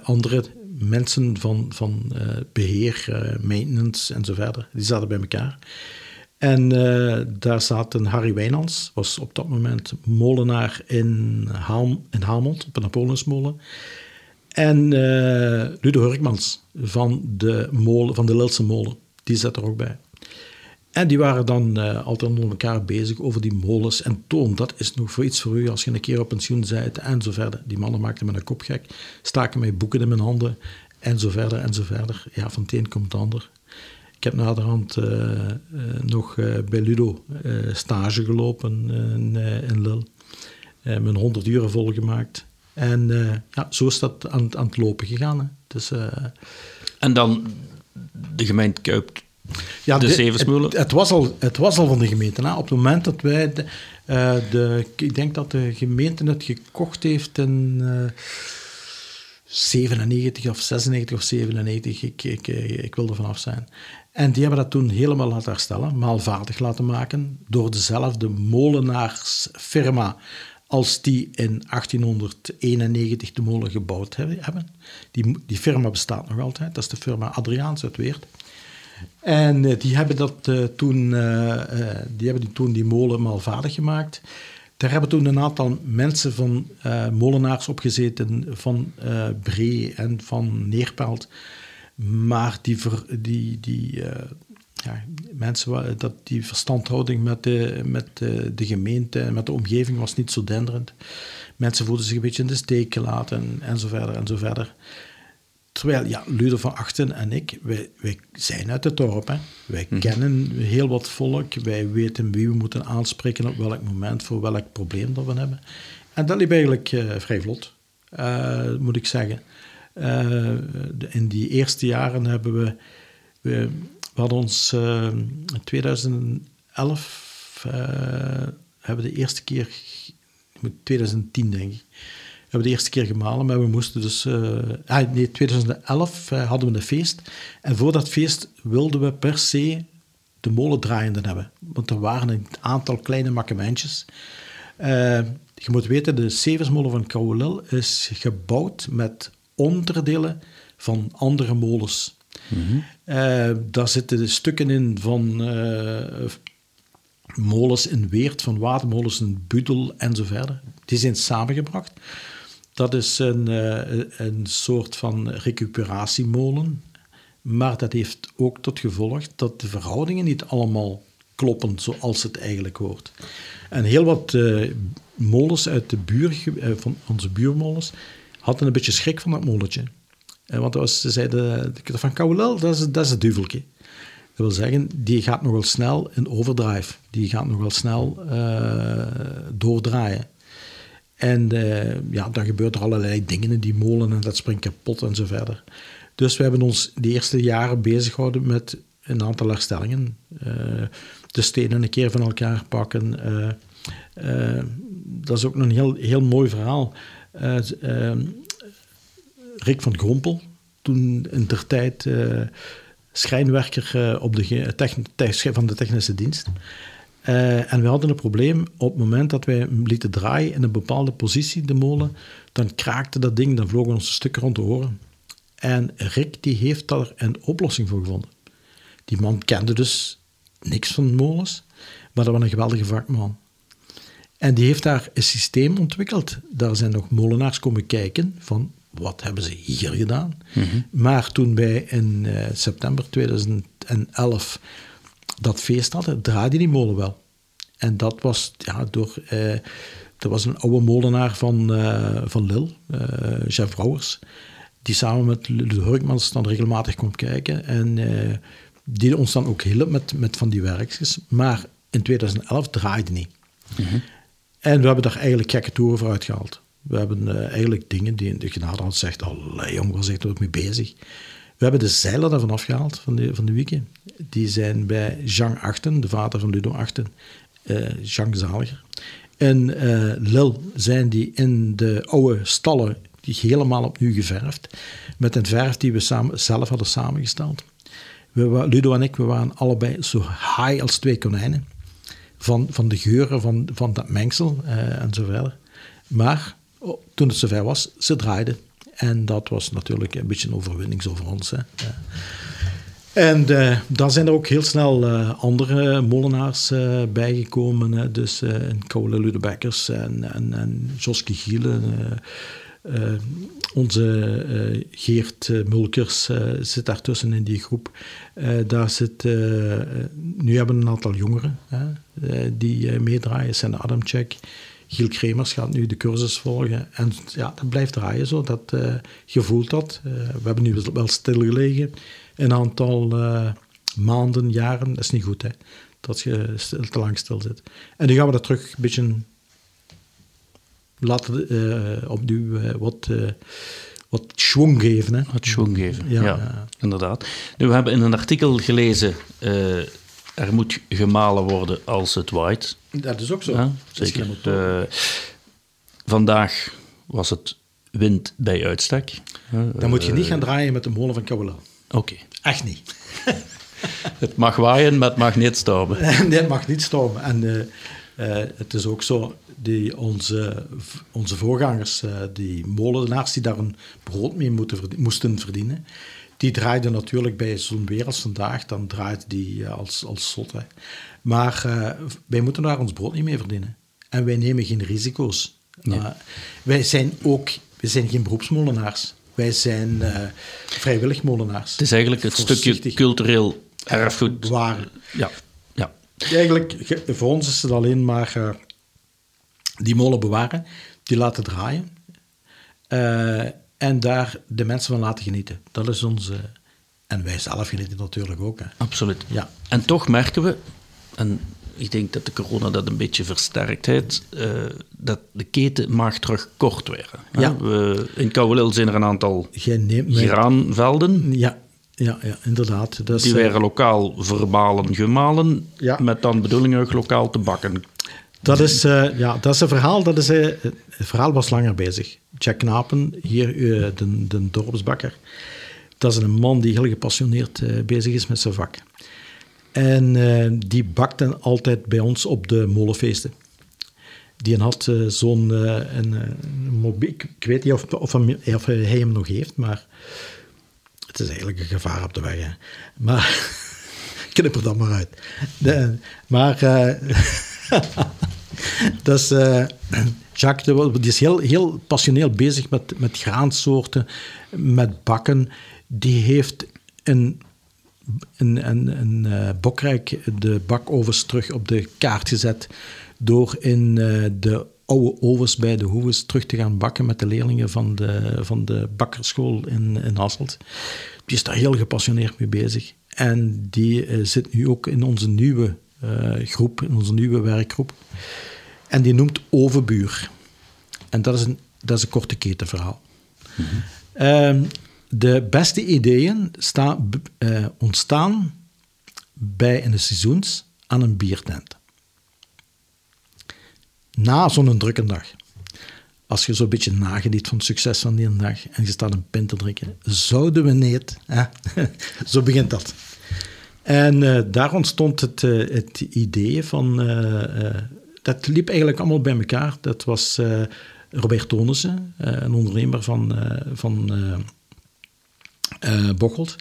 andere mensen van, van eh, beheer, eh, maintenance en zo verder. Die zaten bij elkaar. En eh, daar zaten Harry Wijnands, was op dat moment molenaar in, Haal, in Hamond, op een Napoleonsmolen. En eh Ludo Hurkmans van de, molen, van de Lilse molen, die zat er ook bij. En die waren dan eh, altijd onder elkaar bezig over die molens. En Toon, dat is nog voor iets voor u als je een keer op pensioen bent en zo verder. Die mannen maakten me een kop gek, staken mij boeken in mijn handen en zo verder en zo verder. Ja, van het een komt het ander. Ik heb naderhand eh, eh, nog bij Ludo stage gelopen in, in Lille. Mijn 100 uren volgemaakt. En ja, zo is dat aan, aan het lopen gegaan. Hè. Dus, En dan de gemeente Kuip ja, De Zeversmolen? Het, het, was al, het was al van de gemeente. Hè. Op het moment dat wij... De, eh, de, ik denk dat de gemeente het gekocht heeft in eh 97 of 96 of 97. Ik, ik, eh, ik wil er vanaf zijn. En die hebben dat toen helemaal laten herstellen, maalvaardig laten maken, door dezelfde molenaarsfirma als die in 1891 de molen gebouwd hebben. hebben. Die, die firma bestaat nog altijd. Dat is de firma Adriaans uit Weert. En eh, die hebben, dat, eh, toen, eh, die hebben toen die molen maalvaardig gemaakt. Daar hebben toen een aantal mensen van molenaars opgezeten van Bree en van Neerpelt. Maar die, die, die ja, mensen, dat die verstandhouding met, de, met de gemeente en met de omgeving was niet zo denderend. Mensen voelden zich een beetje in de steek gelaten en, en zo verder en zo verder. Terwijl, ja, Ludo van Achten en ik, wij, wij zijn uit het dorp. Hè. Wij kennen heel wat volk. Wij weten wie we moeten aanspreken op welk moment, voor welk probleem dat we hebben. En dat liep eigenlijk eh, vrij vlot, eh, moet ik zeggen. Eh, de- in die eerste jaren hebben we... We, we hadden ons in 2011... eh, hebben we de eerste keer... 2010, denk ik hebben de eerste keer gemalen, maar we moesten dus... eh, ah, nee, 2011 eh, hadden we een feest. En voor dat feest wilden we per se de molen draaiende hebben. Want er waren een aantal kleine makkementjes. Eh, je moet weten, de Seversmolen van Kouwelil is gebouwd met onderdelen van andere molens. Eh, daar zitten de stukken in van molens in Weert, van watermolens in Budel en zo verder. Die zijn samengebracht. Dat is een, eh, een soort van recuperatiemolen. Maar dat heeft ook tot gevolg dat de verhoudingen niet allemaal kloppen zoals het eigenlijk hoort. En heel wat eh, molens uit de buur, eh, van onze buurmolens hadden een beetje schrik van dat molentje. Want ze zeiden de- van Kouwelel, dat is, dat is het duveltje. Dat wil zeggen, die gaat nog wel snel in overdrive. Die gaat nog wel snel doordraaien. En eh, ja, dan gebeuren er allerlei dingen in die molen en dat springt kapot en zo verder. Dus we hebben ons de eerste jaren bezig gehouden met een aantal herstellingen. Eh, de stenen een keer van elkaar pakken. eh, dat is ook een heel, heel mooi verhaal. Rick van Grompel, toen in der tijd schrijnwerker op de van de technische dienst. Eh, en we hadden een probleem op het moment dat wij hem lieten draaien in een bepaalde positie, de molen, dan kraakte dat ding, dan vlogen ons stukken rond de oren. En Rick die heeft daar een oplossing voor gevonden. Die man kende dus niks van molens, maar dat was een geweldige vakman. En die heeft daar een systeem ontwikkeld. Daar zijn nog molenaars komen kijken van wat hebben ze hier gedaan. Maar toen wij in eh, september 2011 dat feest hadden, draaide die molen wel. En dat was ja, door... eh er was een oude molenaar van, eh van Lil, eh Jeff Brouwers, die samen met de Hurkmans dan regelmatig komt kijken. En die ons dan ook hielp met, met van die werkjes. Maar in 2011 draaide niet. En we hebben daar eigenlijk gekke toeren voor uitgehaald. We hebben eigenlijk dingen die de genade had zegt, allee jong, waar zit er ook mee bezig? We hebben de zeilen daarvan afgehaald, van de, van de weekend. Die zijn bij Jean Achten, de vader van Ludo Achten, eh Jean Zaliger. En eh, Lil zijn die in de oude stallen die helemaal opnieuw geverfd. Met een verf die we samen, zelf hadden samengesteld. We, Ludo en ik, we waren allebei zo high als twee konijnen. Van, van de geuren van, van dat mengsel verder. Maar oh, toen het zover was, ze draaiden. En dat was natuurlijk een beetje een overwinning zo voor ons. Hè. En eh, dan zijn er ook heel snel eh, andere molenaars eh, bijgekomen. Hè. Dus een Koude Ludebekkers en, en, en Joske Gielen. onze Geert Mulkers zit daartussen in die groep. Daar zit, nu hebben we een aantal jongeren hè, die meedraaien. Zijn Adamczek. Giel Kremers gaat nu de cursus volgen. En ja, dat blijft draaien zo. Dat, eh, je voelt dat. Eh, we hebben nu wel stilgelegen een aantal eh, maanden, jaren. Dat is niet goed, hè. Dat je stil- te lang stil zit. En nu gaan we dat terug een beetje laten opnieuw wat, wat schwung geven. Hè. Het schwung geven. Ja, Ja, ja. inderdaad. Nu, we hebben in een artikel gelezen, er moet gemalen worden als het waait. Dat is ook zo. Ja, zeker. Eh, vandaag was het wind bij uitstek. Eh, Dan moet je niet gaan draaien met de molen van Kouwela. Oké. Echt niet. <laughs> Het mag waaien, maar het mag niet stormen. <laughs> nee, het mag niet stormen. En eh, eh, het is ook zo, die, onze, onze voorgangers, eh, die molenaars die daar een brood mee moesten verdienen, die draaiden natuurlijk bij zo'n weer als vandaag, dan draait die eh, als, als zot. Hè. Maar eh, wij moeten daar ons brood niet mee verdienen. En wij nemen geen risico's. Nee. Uh, wij zijn ook, wij zijn geen beroepsmolenaars. Wij zijn eh, vrijwillig molenaars. Het is eigenlijk het stukje cultureel erfgoed. Bewaren. Ja, ja. Eigenlijk, ge- voor ons is het alleen maar eh, die molen bewaren, die laten draaien. en daar de mensen van laten genieten. Dat is onze... En wij zelf genieten natuurlijk ook. Hè. absoluut. Ja. En toch merken we, en ik denk dat de corona dat een beetje versterkt heeft, eh, dat de keten mag terug kort werden. Ja. We, in Kouwelil zijn er een aantal graanvelden. Ja, ja, ja, inderdaad. Is, Die eh, werden lokaal verbalen gemalen, Ja. met dan bedoeling ook lokaal te bakken. Dat is, eh, ja, dat is een verhaal. Dat is, het verhaal was langer bezig. Jack Knapen, hier de, de dorpsbakker. Dat is een man die heel gepassioneerd bezig is met zijn vak. En eh, die bakte altijd bij ons op de molenfeesten. Die had eh, zo'n eh, een. Ik weet niet of, of, hij hem nog heeft, maar... Het is eigenlijk een gevaar op de weg. Hè. Maar... <laughs> knip er dan maar uit. De- maar... <laughs> dat is, Jacques die is heel, heel passioneel bezig met, met graansoorten, met bakken. Die heeft een, een, een, een eh, bokrijk de bakovens terug op de kaart gezet door in eh, de oude ovens bij de hoeves terug te gaan bakken met de leerlingen van de, van de bakkerschool in, in Hasselt. Die is daar heel gepassioneerd mee bezig. En die eh, zit nu ook in onze nieuwe groep, in onze nieuwe werkgroep. En die noemt Overbuur. En dat is een, dat is een korte ketenverhaal. Ehm, de beste ideeën sta- b- eh, ontstaan bij de seizoens aan een biertent. Na zo'n drukke dag. Als je zo'n beetje nageniet van het succes van die dag en je staat een pint te drinken, zouden we niet. Hè? <laughs> Zo begint dat. En uh, daar ontstond het, uh, het idee van... Dat liep eigenlijk allemaal bij elkaar. Dat was Robert Tonissen, een ondernemer van, van Bocholt,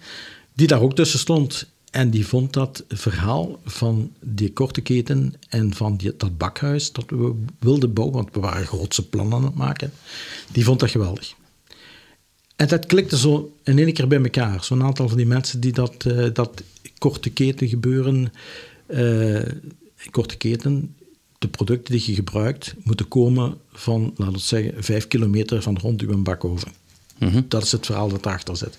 die daar ook tussen stond. En die vond dat verhaal van die korte keten en van die, dat bakhuis dat we wilden bouwen, want we waren grootse plannen aan het maken, die vond dat geweldig. En dat klikte zo in één keer bij elkaar. Zo'n aantal van die mensen die dat, uh, dat korte keten gebeuren, uh, korte keten, de producten die je gebruikt, moeten komen van, laten we zeggen, vijf kilometer van rond uw bakoven. Mm Dat is het verhaal dat erachter zit.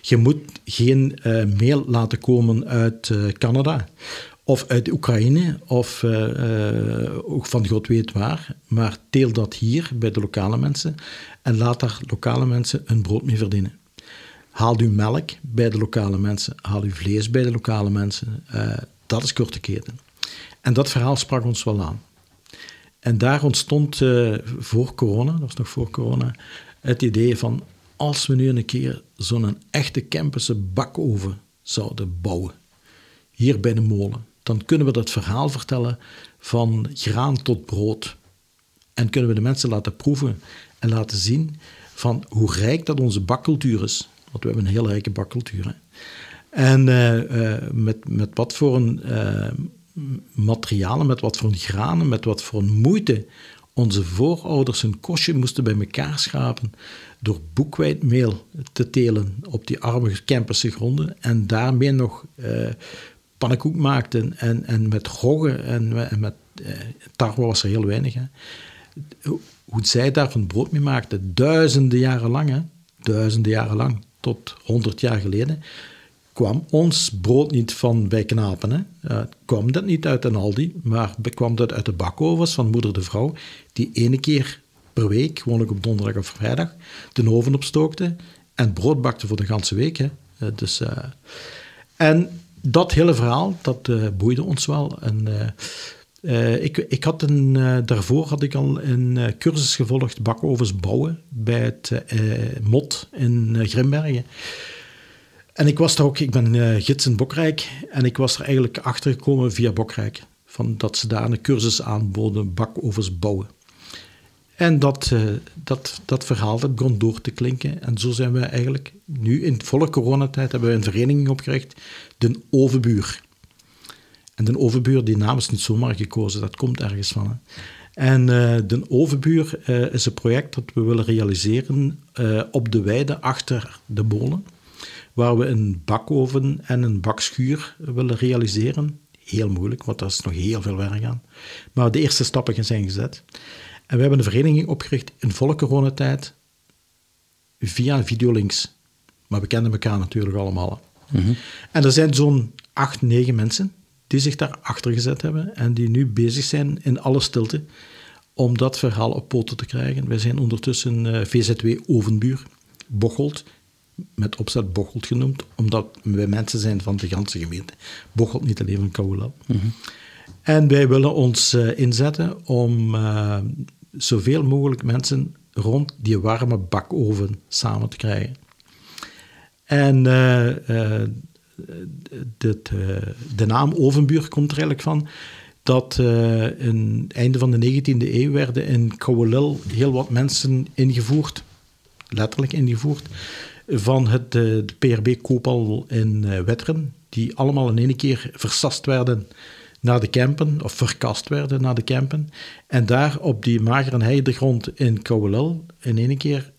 Je moet geen uh, mail laten komen uit Canada of uit Oekraïne of ook van God weet waar, maar teel dat hier bij de lokale mensen en laat daar lokale mensen hun brood mee verdienen. Haal uw melk bij de lokale mensen, haal uw vlees bij de lokale mensen. Dat is korte keten. En dat verhaal sprak ons wel aan. En daar ontstond voor corona, dat was nog voor corona, het idee van als we nu een keer zo'n echte Kempense bakoven zouden bouwen, hier bij de molen, dan kunnen we dat verhaal vertellen van graan tot brood. En kunnen we de mensen laten proeven en laten zien van hoe rijk dat onze bakcultuur is. Want we hebben een heel rijke bakcultuur. En uh, uh, met, met wat voor een uh, materialen, met wat voor granen, met wat voor moeite onze voorouders hun kostje moesten bij elkaar schapen door boekwijdmeel te telen op die arme Kemperse gronden en daarmee nog pannenkoek maakten en, en met roggen en, met tarwe was er heel weinig. Hè hoe zij daar van brood mee maakten, duizenden jaren lang, hè, duizenden jaren lang, tot honderd jaar geleden, kwam ons brood niet van bij knapen. Hè. Uh, kwam dat niet uit een Aldi, maar kwam dat uit de bakovens van moeder de vrouw, die ene keer per week, gewoonlijk op donderdag of vrijdag, de oven opstookte en brood bakte voor de ganse week. Hè. Uh, dus, uh, en dat hele verhaal, dat boeide ons wel. En ik, ik had een, daarvoor had ik al een cursus gevolgd bakovens bouwen bij het MOT in Grimbergen. En ik was daar ook, ik ben gids in Bokrijk en ik was er eigenlijk achter gekomen via Bokrijk. Van dat ze daar een cursus aanboden, bakovens bouwen. En dat, dat, dat verhaal dat begon door te klinken. En zo zijn we eigenlijk nu in volle coronatijd hebben we een vereniging opgericht, de Ovenbuur. En de overbuur, die naam is niet zomaar gekozen, dat komt ergens van. En uh, de overbuur uh, is een project dat we willen realiseren op de weide achter de molen, waar we een bakoven en een bakschuur willen realiseren. Heel moeilijk, want daar is nog heel veel werk aan. Maar de eerste stappen zijn gezet. En we hebben een vereniging opgericht in volle coronatijd via videolinks. Maar we kennen elkaar natuurlijk allemaal. Mm -hmm. En er zijn zo'n acht, negen mensen die zich daar achter gezet hebben en die nu bezig zijn in alle stilte om dat verhaal op poten te krijgen. Wij zijn ondertussen uh, VZW Ovenbuur, Bocholt, met opzet Bocholt genoemd, omdat wij mensen zijn van de ganse gemeente. Bocholt, niet alleen van Kouwelal. Mm -hmm. En wij willen ons uh, inzetten om uh, zoveel mogelijk mensen rond die warme bakoven samen te krijgen. En de, de naam Ovenbuur komt er eigenlijk van dat in het einde van de 19e eeuw werden in Kouwelil heel wat mensen ingevoerd, letterlijk ingevoerd, van het PRB-koopal in uh, Wetteren, die allemaal in één keer versast werden naar de Kempen, of verkast werden naar de Kempen, en daar op die magere heidegrond in Kouwelil in één keer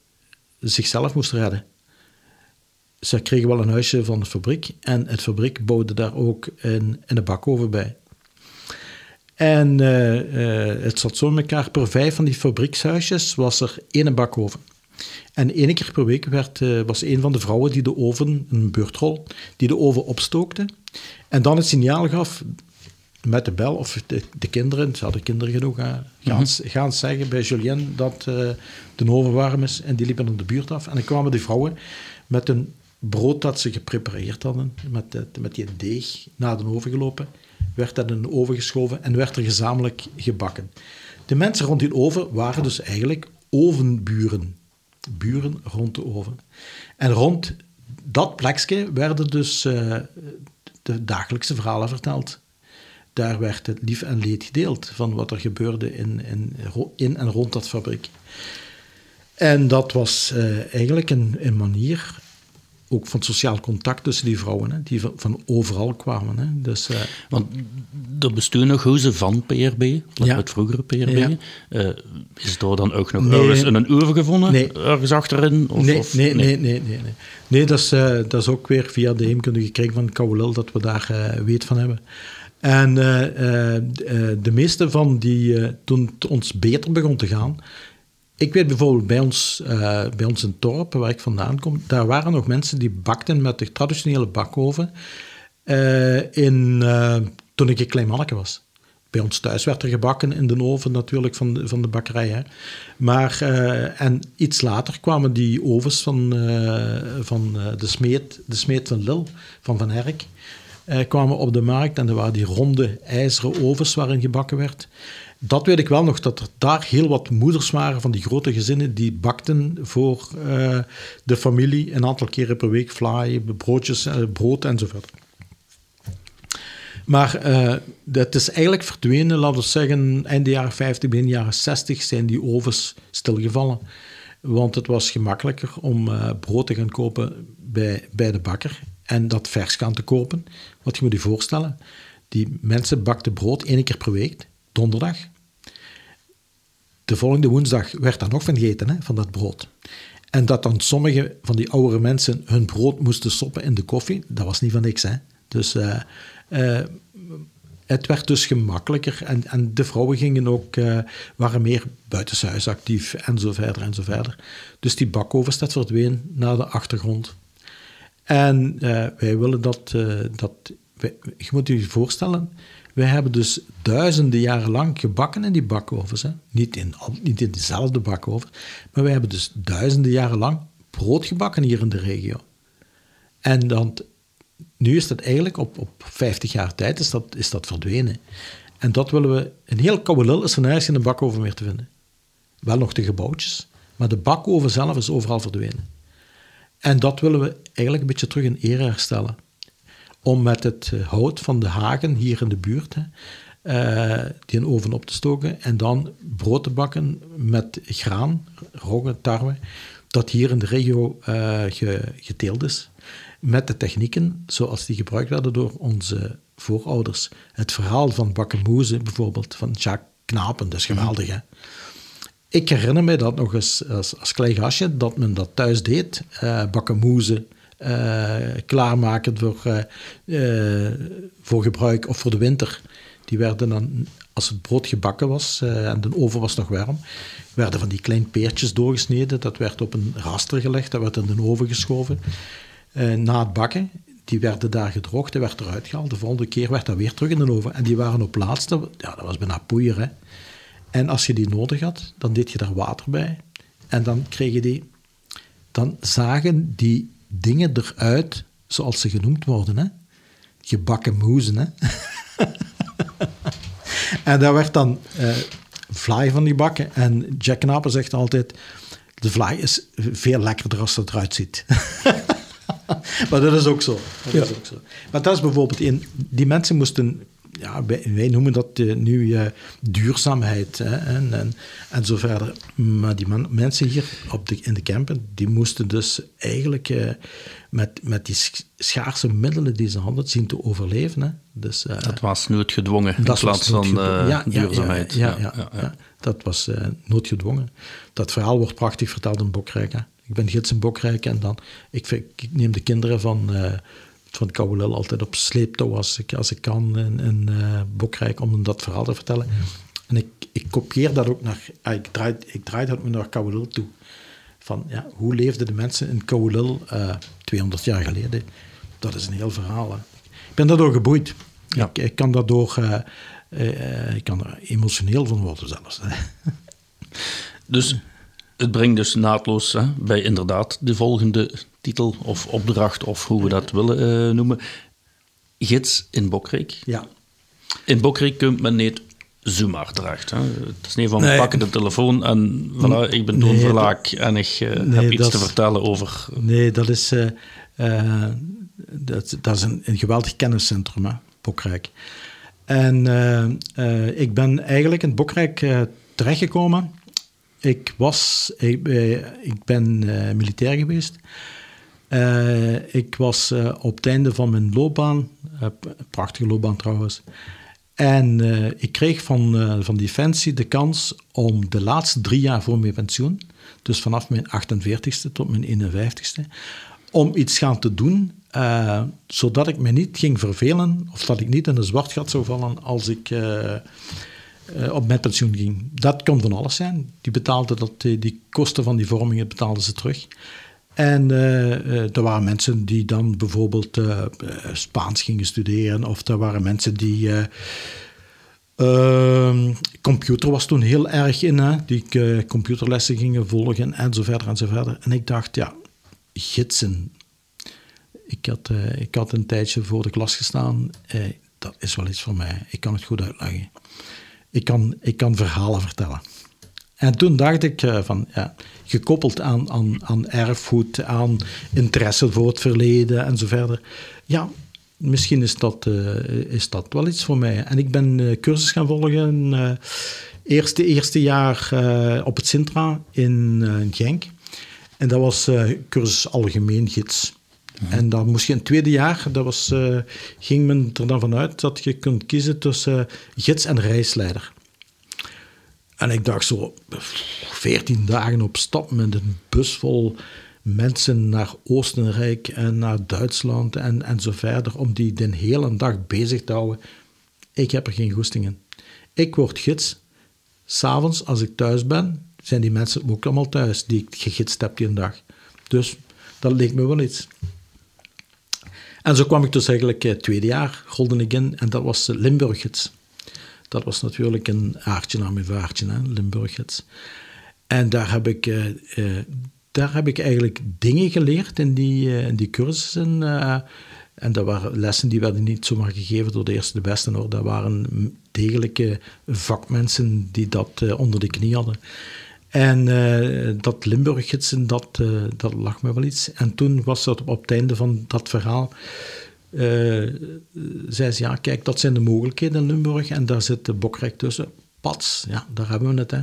zichzelf moest redden ze kregen wel een huisje van de fabriek en het fabriek bouwde daar ook een, een bakoven bij. En uh, uh, het zat zo in elkaar, per vijf van die fabriekshuisjes was er één bakoven. En één keer per week werd, uh, was een van de vrouwen die de oven, een beurtrol, die de oven opstookte. En dan het signaal gaf met de bel, of de, de kinderen, ze hadden kinderen genoeg, gaan, mm gaan zeggen bij Julien dat de oven warm is. En die liepen naar de buurt af. En dan kwamen die vrouwen met een brood dat ze geprepareerd hadden, met, de, met die deeg naar de oven gelopen, werd dat in de oven geschoven en werd er gezamenlijk gebakken. De mensen rond die oven waren dus eigenlijk ovenburen. Buren rond de oven. En rond dat plekje werden dus uh, de dagelijkse verhalen verteld. Daar werd het lief en leed gedeeld van wat er gebeurde in, in, in en rond dat fabriek. En dat was uh, eigenlijk een, een manier ook van sociaal contact tussen die vrouwen, hè, die van, van, overal kwamen. Hè. Dus, uh, Want er besturen nog huizen van PRB, ja. het vroegere PRB. Ja. Uh, is er dan ook nog nee. ergens een oever gevonden, nee. ergens achterin? Of, nee, of, nee, nee, nee, nee, nee. Nee, dat is, dat is ook weer via de heemkundige kring van Kouwelil dat we daar weet van hebben. En de meeste van die, toen het ons beter begon te gaan, ik weet bijvoorbeeld bij ons, bij ons in Torp, waar ik vandaan kom, daar waren nog mensen die bakten met de traditionele bakoven in, toen ik een klein manneke was. Bij ons thuis werd er gebakken in de oven natuurlijk van de, van de bakkerij. Hè. Maar, en iets later kwamen die ovens van, van de, smeet, de smeet van Lil, van Van Herk, kwamen op de markt. En er waren die ronde ijzeren ovens waarin gebakken werd. Dat weet ik wel nog, dat er daar heel wat moeders waren van die grote gezinnen die bakten voor uh, de familie een aantal keren per week fly, broodjes, uh, brood enzovoort. Maar uh, het is eigenlijk verdwenen, laten we zeggen, eind de jaren 50, begin jaren 60 zijn die ovens stilgevallen. Want het was gemakkelijker om brood te gaan kopen bij, bij de bakker en dat vers gaan te kopen. Wat je moet je voorstellen, die mensen bakten brood één keer per week donderdag. De volgende woensdag werd daar nog van gegeten, hè, van dat brood. En dat dan sommige van die oudere mensen hun brood moesten stoppen in de koffie, dat was niet van niks. Hè. Dus uh, uh, het werd dus gemakkelijker en, en de vrouwen gingen ook, uh, waren meer buitenshuis actief en zo verder en zo verder. Dus die bakovens, dat verdween naar de achtergrond. En wij willen dat, dat wij, je moet je voorstellen, wij hebben dus duizenden jaren lang gebakken in die bakovens. Hè? Niet, in, niet in dezelfde bakoven, maar wij hebben dus duizenden jaren lang brood gebakken hier in de regio. En dan, nu is dat eigenlijk op, op 50 jaar tijd is dat, is dat verdwenen. En dat willen we, een heel koude lul is er nergens in een bakoven meer te vinden. Wel nog de gebouwtjes, maar de bakoven zelf is overal verdwenen. En dat willen we eigenlijk een beetje terug in ere herstellen om met het eh, hout van de hagen hier in de buurt hè, uh, die een oven op te stoken en dan brood te bakken met graan, rogge, tarwe, dat hier in de regio uh, geteeld is. Met de technieken zoals die gebruikt werden door onze voorouders. Het verhaal van bakkenmoezen bijvoorbeeld, van Jacques Knapen, dat is mhm. geweldig hè. Ik herinner me dat nog eens als, als klein gastje, dat men dat thuis deed, uh, bakkenmoezen, uh, klaarmaken voor, uh, voor gebruik of voor de winter. Die werden dan, als het brood gebakken was en de oven was nog warm, werden van die kleine peertjes doorgesneden. Dat werd op een raster gelegd, dat werd in de oven geschoven. na het bakken, die werden daar gedroogd, die werd eruit gehaald. De volgende keer werd dat weer terug in de oven. En die waren op laatste, ja, dat was bijna poeier. Hè? En als je die nodig had, dan deed je daar water bij. En dan kreeg je die, dan zagen die dingen eruit zoals ze genoemd worden. Hè? Gebakken moezen. Hè? <laughs> en daar werd dan uh, vlaai van die bakken. En Jack Knapen zegt altijd, de vlaai is veel lekkerder als het eruit ziet. <laughs> maar dat is ook zo. Dat ja. is ook zo. Maar dat is bijvoorbeeld een... Die mensen moesten ja, wij, noemen dat uh, nu uh, duurzaamheid hè, en, en, en zo verder. Maar die man, mensen hier op de, in de campen, die moesten dus eigenlijk uh, met, met die schaarse middelen die ze hadden zien te overleven. Hè. Dus, dat was noodgedwongen in plaats van ja, duurzaamheid. Ja, ja, ja, dat was noodgedwongen. Dat verhaal wordt prachtig verteld in Bokrijk. Hè. Ik ben gids in Bokrijk en dan, ik, ik neem de kinderen van van Kouwelel altijd op sleeptouw als ik, als ik kan in, in uh, Bokrijk om dat verhaal te vertellen. En ik, ik kopieer dat ook naar, ah, ik, draai, ik draai dat ook naar Kouwelel toe. Van ja, hoe leefden de mensen in uh, 200 jaar geleden? Dat is een heel verhaal. Hè. Ik ben daardoor geboeid. Ja. Ik, ik, kan daardoor, uh, ik kan er emotioneel van worden zelfs. Dus het brengt dus naadloos hè, bij inderdaad de volgende titel of opdracht, of hoe we dat willen uh, noemen. Gids in Bokrijk. Ja. In Bokrijk kunt men niet zomaar draagt. Hè? Het is niet van, Nee. pakken de telefoon en voilà, ik ben Toon Nee, Verlaak en ik eh, Nee, heb iets te vertellen over... Nee, dat is, eh, eh, dat, dat is een, een geweldig kenniscentrum, hè, Bokrijk. En eh, eh, ik ben eigenlijk in Bokrijk eh, terechtgekomen. Ik, was, ik, eh, ik ben eh, militair geweest. Eh, ik was eh, op het einde van mijn loopbaan, eh, p- prachtige loopbaan trouwens. En eh, ik kreeg van, eh, van Defensie de kans om de laatste drie jaar voor mijn pensioen, dus vanaf mijn 48ste tot mijn 51ste, om iets gaan te doen, eh, zodat ik me niet ging vervelen of dat ik niet in een zwart gat zou vallen als ik eh, eh, op mijn pensioen ging. Dat kon van alles zijn. Die betaalden dat, die kosten van die vormingen betaalden ze terug. En eh, eh, er waren mensen die dan bijvoorbeeld eh, Spaans gingen studeren, of er waren mensen die. eh, ehm, computer was toen heel erg in, hè, die computerlessen gingen volgen en zo verder en zo verder. En ik dacht, ja, gidsen. Ik had, ik had een tijdje voor de klas gestaan. Dat is wel iets voor mij. Ik kan het goed uitleggen. Ik kan, ik kan verhalen vertellen. En toen dacht ik van, ja, gekoppeld aan, aan, aan erfgoed, aan interesse voor het verleden en zo verder. Ja, misschien is dat, eh, is dat wel iets voor mij. En ik ben eh, cursus gaan volgen. eh eerste, eerste jaar op het Sintra in Genk. En dat was cursus algemeen gids. En dan moest je in het tweede jaar, dat was, ging men er dan vanuit dat je kunt kiezen tussen gids en reisleider. En ik dacht zo, 14 dagen op stap met een bus vol mensen naar Oostenrijk en naar Duitsland en, en zo verder, om die de hele dag bezig te houden. Ik heb er geen goesting in. Ik word gids. S'avonds, als ik thuis ben, zijn die mensen ook allemaal thuis die ik gegidst heb die een dag. Dus dat leek me wel iets. En zo kwam ik dus eigenlijk het tweede jaar, rolde ik in, en dat was eh, Limburg-gids. Dat was natuurlijk een aardje naar mijn vaartje, hè, Limburg-gids. En daar heb ik, eh, eh, daar heb ik eigenlijk dingen geleerd in die, eh, in die cursussen. en dat waren lessen die werden niet zomaar gegeven door de eerste de beste hoor. Dat waren degelijke vakmensen die dat onder de knie hadden. En dat Limburg-gidsen, dat, dat lag me wel iets. En toen was dat op het einde van dat verhaal... eh, zei ze, ja, kijk, dat zijn de mogelijkheden in Limburg. En daar zit de Bokrijk tussen. Pats, ja, daar hebben we het, hè.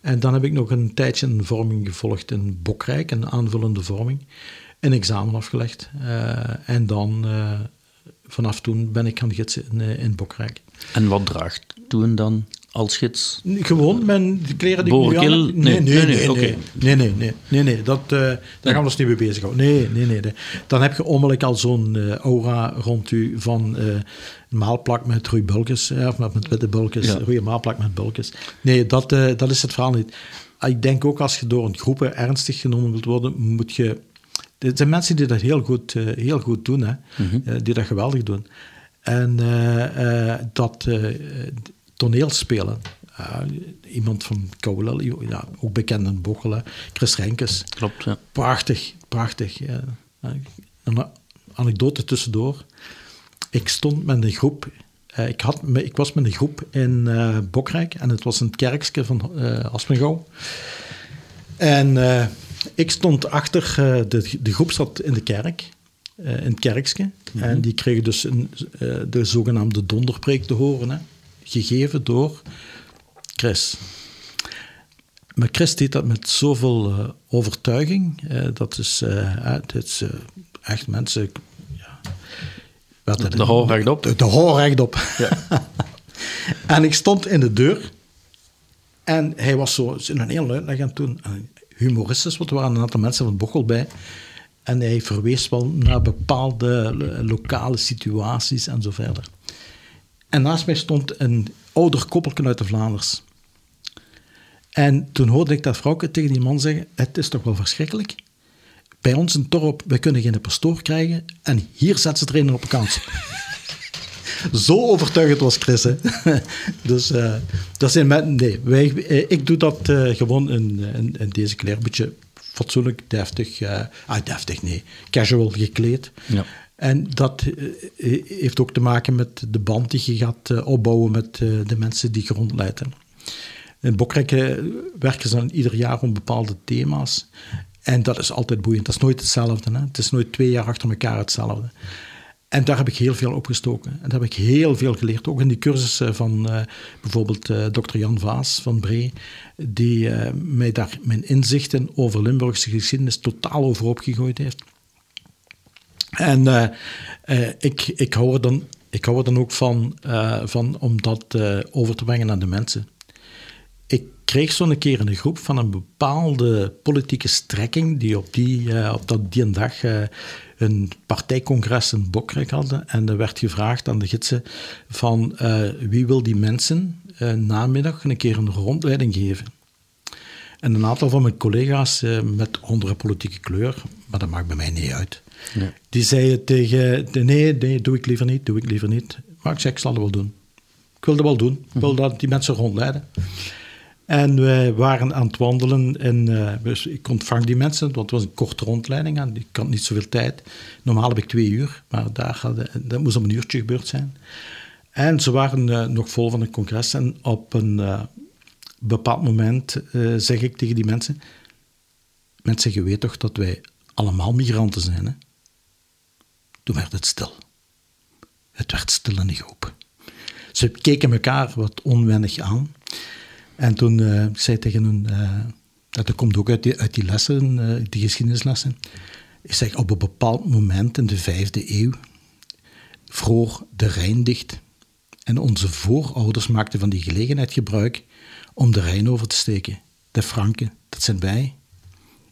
En dan heb ik nog een tijdje een vorming gevolgd in Bokrijk, een aanvullende vorming. Een examen afgelegd. Eh, en dan, eh, vanaf toen ben ik gaan gidsen in, in Bokrijk. En wat draagt Toon dan als gids? Gewoon mijn de kleren die ik nu. Nee, Nee, nee, nee, nee. nee, Nee, nee, nee, nee, nee, nee, Dat, eh, daar gaan we ons niet mee bezighouden. Nee, nee, nee, nee. Dan heb je onmiddellijk al zo'n eh, aura rond u van een maalplak met rode bulkjes, eh, of met, met witte bulkjes, Ja. maalplak met bulkjes. Nee, dat, dat is het verhaal niet. Ah, Ik denk ook als je door een groep ernstig genomen wilt worden, moet je... Er zijn mensen die dat heel goed, heel goed doen, hè? Eh, die dat geweldig doen. En dat toneelspelen. Uh, iemand van Kouwel, ja, ook bekend in Bochelen, Chris Renkes. Klopt, ja. Prachtig, prachtig. ja. Een anekdote tussendoor. Ik stond met een groep, uh, ik, had, ik was met een groep in uh, Bokrijk en het was een kerkje van uh, Aspengouw. En ik stond achter, de, de groep zat in de kerk, in het kerkje. Mm -hmm. En die kregen dus een, de zogenaamde donderpreek te horen, hè, gegeven door Chris. Maar Chris deed dat met zoveel uh, overtuiging. Uh, dat is, uh, is echt mensen. Ja, de, de hoor rechtop. De, de hoor rechtop. Ja. <laughs> en ik stond in de deur. En hij was zo een heel uitleg aan het doen. Humoristisch, want er waren een aantal mensen van Bochel bij. En hij verwees wel naar bepaalde lokale situaties en zo verder. En naast mij stond een ouder koppelken uit de Vlaanders. En toen hoorde ik dat vrouwke tegen die man zeggen: Het is toch wel verschrikkelijk. Bij ons in Torp, we kunnen geen pastoor krijgen. En hier zet ze er een op kans. <laughs> Zo overtuigend was Chris. Hè? <laughs> dus uh, dat zijn nee, wij, ik doe dat uh, gewoon in, deze kleur. Een fatsoenlijk, deftig. Uh, ah, deftig, nee. Casual gekleed. Ja. En dat heeft ook te maken met de band die je gaat opbouwen met de mensen die je rondleidt. In Bokrekken werken ze dan ieder jaar om bepaalde thema's. En dat is altijd boeiend. Dat is nooit hetzelfde. Hè? Het is nooit twee jaar achter elkaar hetzelfde. En daar heb ik heel veel opgestoken. En daar heb ik heel veel geleerd. Ook in die cursussen van bijvoorbeeld uh, dokter Jan Vaas van Bree, die mij daar mijn inzichten over Limburgse geschiedenis totaal overhoop gegooid heeft. En ik, ik, hou er dan, ik hou er dan ook van, van om dat over te brengen aan de mensen kreeg zo'n keer een groep van een bepaalde politieke strekking die op die, op dat, die dag een partijcongres in Bokrijk hadden. En er werd gevraagd aan de gidsen van wie wil die mensen namiddag een keer een rondleiding geven. En een aantal van mijn collega's met andere politieke kleur, maar dat maakt bij mij niet uit, nee. die zeiden tegen, nee, nee, doe ik liever niet, doe ik liever niet. Maar ik zei, ik zal het wel doen. Ik wil wel doen. Ik wil mhm. dat die mensen rondleiden. En wij waren aan het wandelen en uh, dus ik ontvang die mensen, want het was een korte rondleiding en ik had niet zoveel tijd. Normaal heb ik twee uur, maar daar hadden, dat moest om een uurtje gebeurd zijn. En ze waren uh, nog vol van het congres en op een uh, bepaald moment zeg ik tegen die mensen, mensen, je weet toch dat wij allemaal migranten zijn, hè? Toen werd het stil. Het werd stil in de groep. Ze keken elkaar wat onwennig aan. En toen uh, zei tegen hun, uh, dat komt ook uit die, uit die lessen, uh, die geschiedenislessen. Ik zeg, op een bepaald moment in de vijfde eeuw vroor de Rijn dicht. En onze voorouders maakten van die gelegenheid gebruik om de Rijn over te steken. De Franken, dat zijn wij.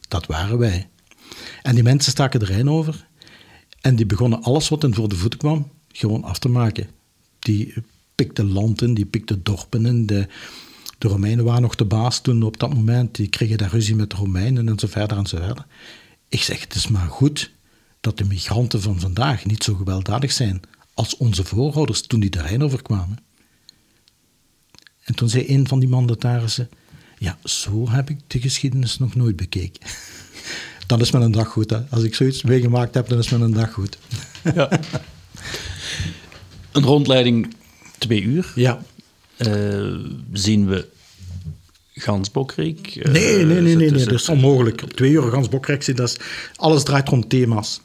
Dat waren wij. En die mensen staken de Rijn over en die begonnen alles wat hen voor de voeten kwam gewoon af te maken. Die pikten landen, die pikten dorpen en de, de Romeinen waren nog de baas toen op dat moment. Die kregen daar ruzie met de Romeinen en zo verder en zo verder. Ik zeg, het is maar goed dat de migranten van vandaag niet zo gewelddadig zijn als onze voorouders toen die de Rijn overkwamen. En toen zei een van die mandatarissen, ja, zo heb ik de geschiedenis nog nooit bekeken. Dan is een dag goed. Hè. Als ik zoiets meegemaakt heb, dan is een dag goed. <laughs> Ja. Een rondleiding twee uur. Ja. Uh, zien we Gansbokreek? Uh, nee, nee, nee, nee, nee, dat is onmogelijk. Op twee uur Gansbokreek zien, dat is, alles draait rond thema's.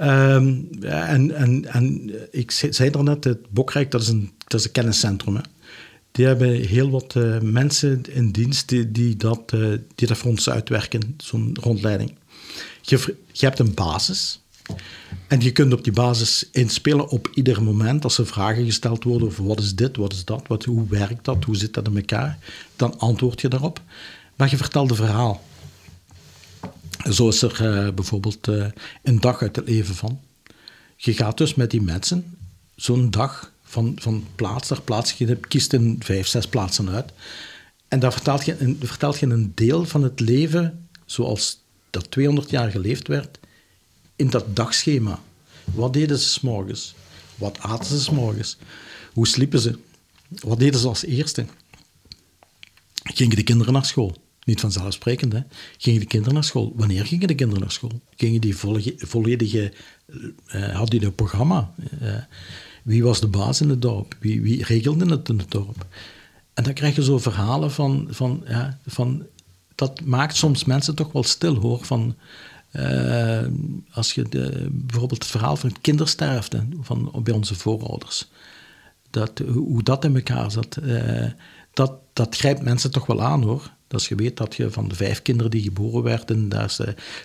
Um, en, en, en ik zei net, het Bokrijk, dat is een, dat is een kenniscentrum. Hè. Die hebben heel wat uh, mensen in dienst die, die, dat, uh, die dat voor ons uitwerken, zo'n rondleiding. Je, je hebt een basis, en je kunt op die basis inspelen op ieder moment. Als er vragen gesteld worden over wat is dit, wat is dat, wat, hoe werkt dat, hoe zit dat in elkaar, dan antwoord je daarop. Maar je vertelt een verhaal. Zo is er uh, bijvoorbeeld uh, een dag uit het leven van. Je gaat dus met die mensen zo'n dag van, van plaats naar plaats. Je kiest in vijf, zes plaatsen uit. En daar vertelt je, vertelt je een deel van het leven zoals dat 200 jaar geleefd werd in dat dagschema. Wat deden ze s'morgens? Wat aten ze s'morgens? Hoe sliepen ze? Wat deden ze als eerste? Gingen de kinderen naar school? Niet vanzelfsprekend, hè? Gingen de kinderen naar school? Wanneer gingen de kinderen naar school? Gingen die volledige... Uh, hadden die een programma? Uh, wie was de baas in het dorp? Wie, wie regelde het in het dorp? En dan krijg je zo verhalen van... van, ja, van dat maakt soms mensen toch wel stil, hoor. Van, uh, als je de, bijvoorbeeld het verhaal van kindersterfte van, bij onze voorouders, dat, hoe dat in elkaar zat, uh, dat, dat grijpt mensen toch wel aan hoor. Als je weet dat je van de vijf kinderen die geboren werden, daar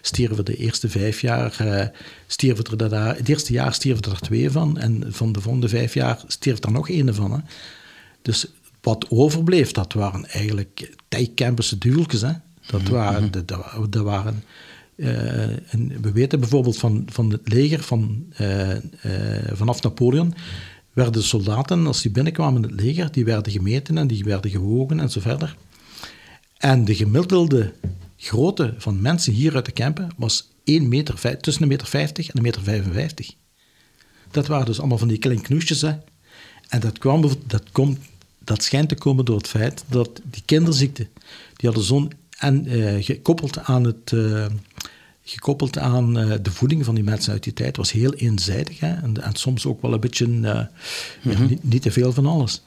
stierven de eerste vijf jaar, uh, stierven er daar, het eerste jaar stierven er twee van, en van de volgende vijf jaar stierf er nog één van. Dus wat overbleef, dat waren eigenlijk. Hè. Dat mhm, waren, mhm. dat, dat waren uh, en we weten bijvoorbeeld van, van het leger van, uh, uh, vanaf Napoleon werden soldaten, als die binnenkwamen in het leger, die werden gemeten en die werden gewogen en zo verder. En de gemiddelde grootte van mensen hier uit de Kempen was 1 meter, tussen een meter 50 en een meter 55. Dat waren dus allemaal van die kleine knoesjes. Hè. En dat, kwam, dat, komt, dat schijnt te komen door het feit dat die kinderziekte, die hadden zo'n en uh, gekoppeld aan het, uh, gekoppeld aan eh, de voeding van die mensen uit die tijd, was heel eenzijdig. Hè? En, en soms ook wel een beetje eh, ja, niet, niet te veel van alles.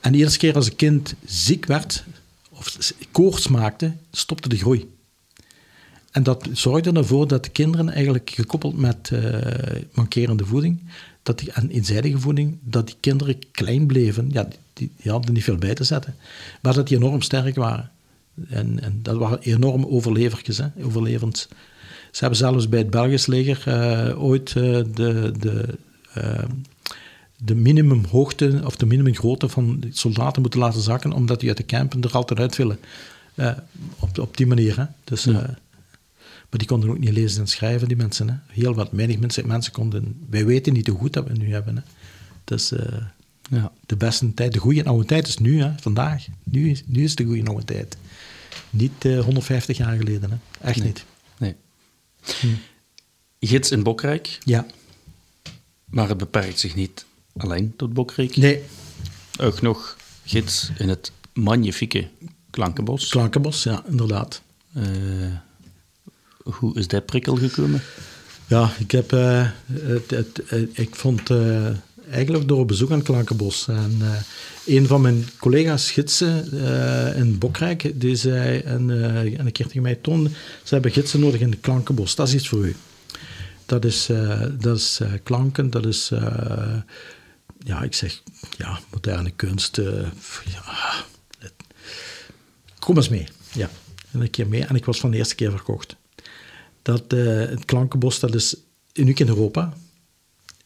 En de eerste keer als een kind ziek werd, of koorts maakte, stopte de groei. En dat zorgde ervoor dat de kinderen eigenlijk gekoppeld met eh, mankerende voeding, dat die, en eenzijdige voeding, dat die kinderen klein bleven. Ja, die, die hadden niet veel bij te zetten. Maar dat die enorm sterk waren. En, en dat waren enorm overlevertjes, hè, overlevend. Ze hebben zelfs bij het Belgisch leger eh, ooit eh, de, de, eh, de minimumhoogte of de minimumgrootte van soldaten moeten laten zakken, omdat die uit de kampen er altijd uit willen. Op, op die manier. Hè. Dus, maar die konden ook niet lezen en schrijven, die mensen. Hè. Heel wat weinig mensen, mensen konden... Wij weten niet hoe goed dat we nu hebben. Hè. Dus Ja. de beste tijd, de goede oude tijd is nu, hè, vandaag. Nu is, nu is de goede oude tijd. Niet eh, 150 jaar geleden, hè. echt niet. Nee. Gids in Bokrijk, Ja. maar het beperkt zich niet alleen tot Bokrijk. Nee, Ook nog gids in het magnifieke Klankenbos. Klankenbos, ja, inderdaad. Eh, hoe is dat prikkel gekomen? Ja, ik heb... eh, het, het, eh, ik vond... eigenlijk door een bezoek aan Klankenbos. En eh, een van mijn collega's gidsen eh, in Bokrijk, die zei een, eh, een keer tegen mij, Ton, ze hebben gidsen nodig in de Klankenbos. Dat is iets voor u. Dat is, dat is klanken, dat is... ja, ik zeg, ja, moderne kunst. kom eens mee. Ja, en een keer mee. En ik was van de eerste keer verkocht. Dat, het Klankenbos, dat is uniek in Europa.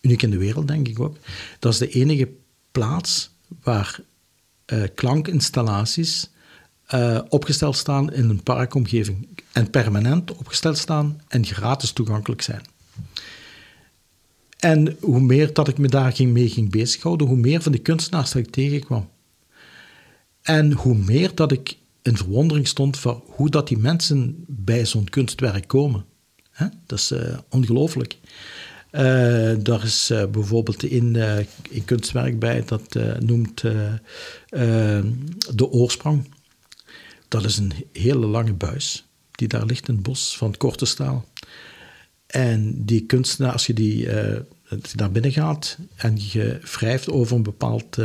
Uniek in de wereld, denk ik ook. Dat is de enige plaats waar eh, klankinstallaties eh, opgesteld staan in een parkomgeving. En permanent opgesteld staan en gratis toegankelijk zijn. En hoe meer dat ik me daar ging, mee ging bezighouden, hoe meer van die kunstenaars dat ik tegenkwam. En hoe meer dat ik in verwondering stond van hoe dat die mensen bij zo'n kunstwerk komen. Dat is eh, ongelooflijk. Eh, daar is eh, bijvoorbeeld in eh, een kunstwerk bij dat noemt De Oorsprong. Dat is een hele lange buis die daar ligt in het bos van korte staal. En die kunstenaar, als je die, je daar binnen gaat en je wrijft over een bepaald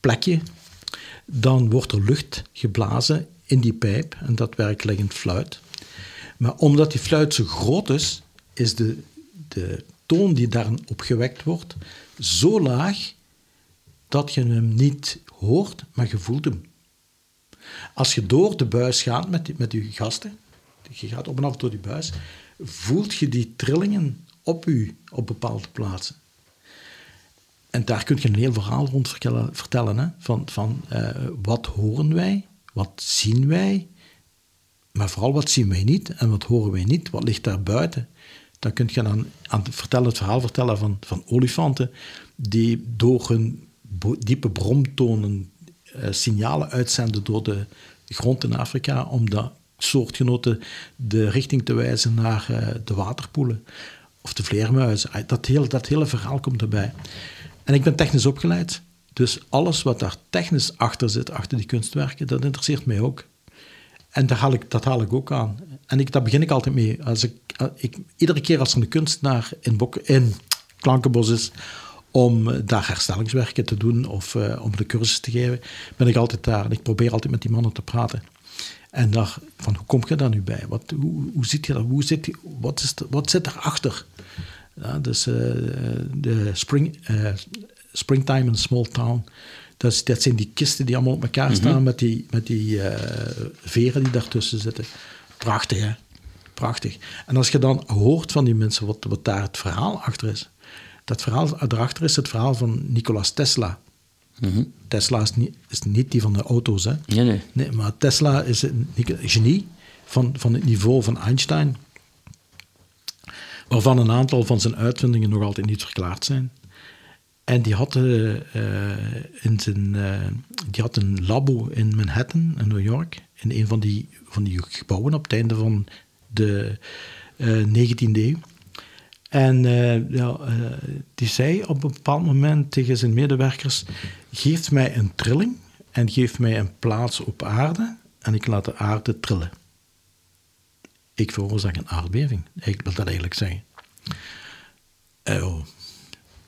plekje, dan wordt er lucht geblazen in die pijp en dat werkt liggend fluit. Maar omdat die fluit zo groot is, is de, de toon die daarop gewekt wordt zo laag dat je hem niet hoort, maar je voelt hem. Als je door de buis gaat met, met je gasten, je gaat op en af door die buis, voelt je die trillingen op u op bepaalde plaatsen. En daar kun je een heel verhaal rond vertellen, vertellen hè? van, van eh, wat horen wij, wat zien wij, maar vooral wat zien wij niet en wat horen wij niet, wat ligt daar buiten. Dan kun je dan aan het, vertellen, het verhaal vertellen van, van olifanten die door hun diepe bromtonen eh, signalen uitzenden door de grond in Afrika om de soortgenoten de richting te wijzen naar eh, de waterpoelen of de vleermuizen. Ah, Dat hele, dat hele verhaal komt erbij. En ik ben technisch opgeleid, dus alles wat daar technisch achter zit, achter die kunstwerken, dat interesseert mij ook. En daar haal ik, dat haal ik ook aan. En ik, daar begin ik altijd mee. Als ik, eh, ik, iedere keer als er een kunstenaar in, Bok, in Klankenbos is, om eh, daar herstellingswerken te doen of eh, om de cursus te geven, ben ik altijd daar. En ik probeer altijd met die mannen te praten. En daar, van hoe kom je daar nu bij? Wat, hoe, hoe zit je dat? Hoe zit je, wat, is de- wat zit erachter? Ja, dus de spring, Springtime in Small Town. Dat, is- dat zijn die kisten die allemaal op elkaar staan met die, met die veren die daartussen zitten. Prachtig, hè? Prachtig. En als je dan hoort van die mensen wat, wat daar het verhaal achter is. Dat verhaal daarachter is het verhaal van Nikola Tesla. Tesla is niet, is niet die van de auto's, hè? Nee, nee. Nee, maar Tesla is een genie van, van het niveau van Einstein, waarvan een aantal van zijn uitvindingen nog altijd niet verklaard zijn. En die had, eh, eh, in zijn, eh, die had een labo in Manhattan, in New York, in een van die, van die gebouwen op het einde van de eh 19e eeuw. En eh, ja, eh, die zei op een bepaald moment tegen zijn medewerkers: Geef mij een trilling en geef mij een plaats op aarde en ik laat de aarde trillen. Ik veroorzaak een aardbeving. Ik wil dat eigenlijk zeggen. Oh,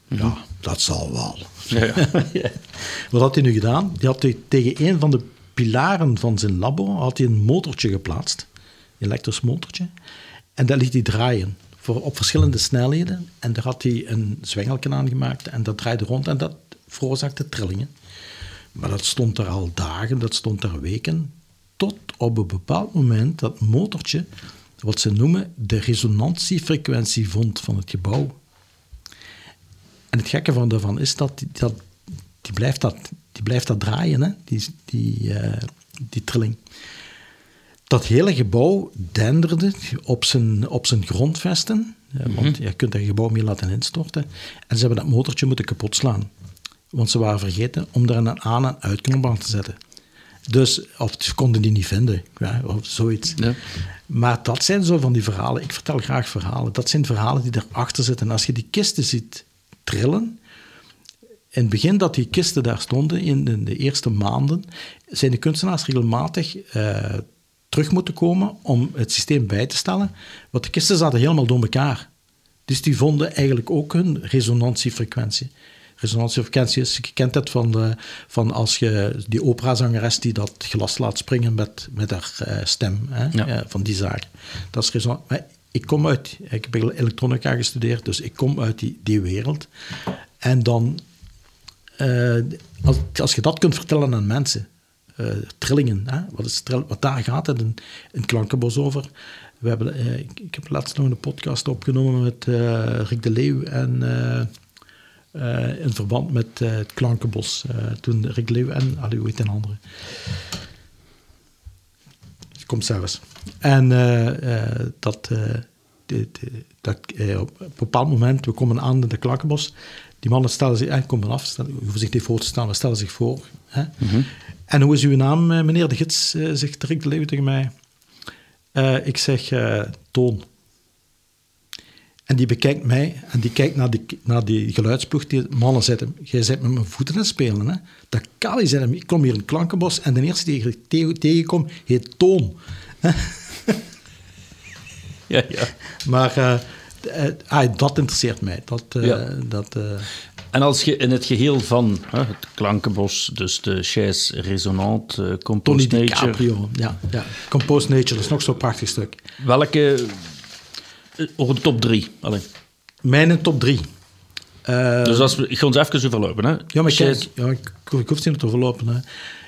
ja, dat zal wel. Ja, ja. <laughs> Wat had hij nu gedaan? Die had hij tegen een van de pilaren van zijn labo had hij een motortje geplaatst. Een elektrisch motortje. En dat liet hij draaien voor, op verschillende snelheden. En daar had hij een zwengelken aan gemaakt en dat draaide rond en dat veroorzaakte trillingen. Maar dat stond er al dagen, dat stond er weken. Tot op een bepaald moment dat motortje, wat ze noemen de resonantiefrequentie vond van het gebouw. En het gekke van daarvan is dat dat, die, blijft, dat, die blijft dat draaien, hè? Die, die, eh, die trilling. Dat hele gebouw denderde op zijn, op zijn grondvesten, eh, want je kunt dat gebouw meer laten instorten. En ze hebben dat motortje moeten kapot slaan. Want ze waren vergeten om er een aan- en uitknop aan te zetten. Dus, of ze konden die niet vinden, ja, of zoiets. Ja. Maar dat zijn zo van die verhalen. Ik vertel graag verhalen. Dat zijn verhalen die erachter zitten. En als je die kisten ziet trillen. In het begin dat die kisten daar stonden, in de, de eerste maanden, zijn de kunstenaars regelmatig eh, terug moeten komen om het systeem bij te stellen. Want de kisten zaten helemaal door elkaar. Dus die vonden eigenlijk ook hun resonantiefrequentie. Resonantiefrequentie is, je kent het van, de, van als je die operazangeres die dat glas laat springen met, met haar eh, stem, hè, Ja. eh, van die zaak. Dat is resonantie. Ik kom uit, ik heb elektronica gestudeerd, dus ik kom uit die, die wereld. En dan, eh, als, als je dat kunt vertellen aan mensen, eh, trillingen, hè, wat, is wat daar gaat het een, een klankenbos over. We hebben, eh, ik, heb laatst nog een podcast opgenomen met Rick de Leeuw en in verband met het Klankenbos. Toen Rick de Leeuw en, allee, hoe heet een andere? Komt zelfs. En dat, dat op een bepaald moment, we komen aan in de Klankenbos, die mannen stellen zich, eh, komen af, stellen, hoeven zich niet voor te staan, maar stellen zich voor. Hè? En hoe is uw naam, eh, meneer de gids, eh, zegt Rick de Leeuw tegen mij. Eh, ik zeg Toon. En die bekijkt mij en die kijkt naar die, naar die geluidsploeg. Die mannen zetten, jij zit met mijn voeten aan het spelen. Hè? Dat kan niet zijn. Ik kom hier in het Klankenbos en de eerste die ik tegen- tegenkom heet Toon. ja, ja. Maar ah, dat interesseert mij. Dat, eh, Ja. dat, eh, En als je in het geheel van hè, het klankenbos, dus de chaise resonante, uh, Tony Compost Nature, DiCaprio. Ja, ja. Compost Nature, dat is nog zo'n prachtig stuk. welke, eh, over de top drie. Allee. Mijn top drie. Eh, Dus als we, ik ga ons even overlopen. Hè. ja, maar kijk, Chaise- ja, ik, ik hoef het niet te verlopen. Hè.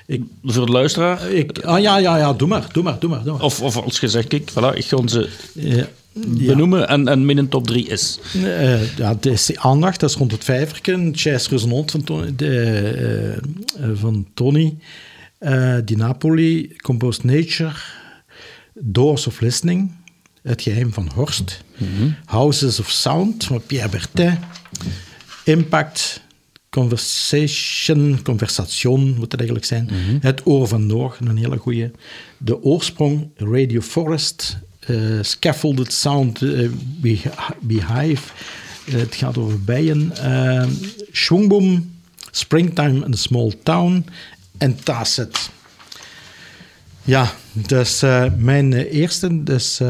Ik, Voor de luisteraar, ik, ah, ja, ja, ja, doe maar, doe maar, doe maar. Doe maar. of, of als je zegt, kijk, voilà, ik ga onze Ja. Benoemen en, en mijn top drie is. Eh, ja, het is de aandacht, dat is rond het vijverken. Chess Resonant van, Tony- de, eh, eh, van Tony. Eh, Di Napoli, Composed Nature. Doors of Listening. Het geheim van Horst. Houses of Sound van Pierre Bertin. Impact. Conversation, conversation moet het eigenlijk zijn. Het Oor van Noor, een hele goeie. De Oorsprong, Radio Forest. Eh, scaffolded Sound, eh, Beehive. Eh, het gaat over bijen. Uh, Schwungboom, Springtime in a Small Town. En Tacit. Ja, dus mijn eerste, dus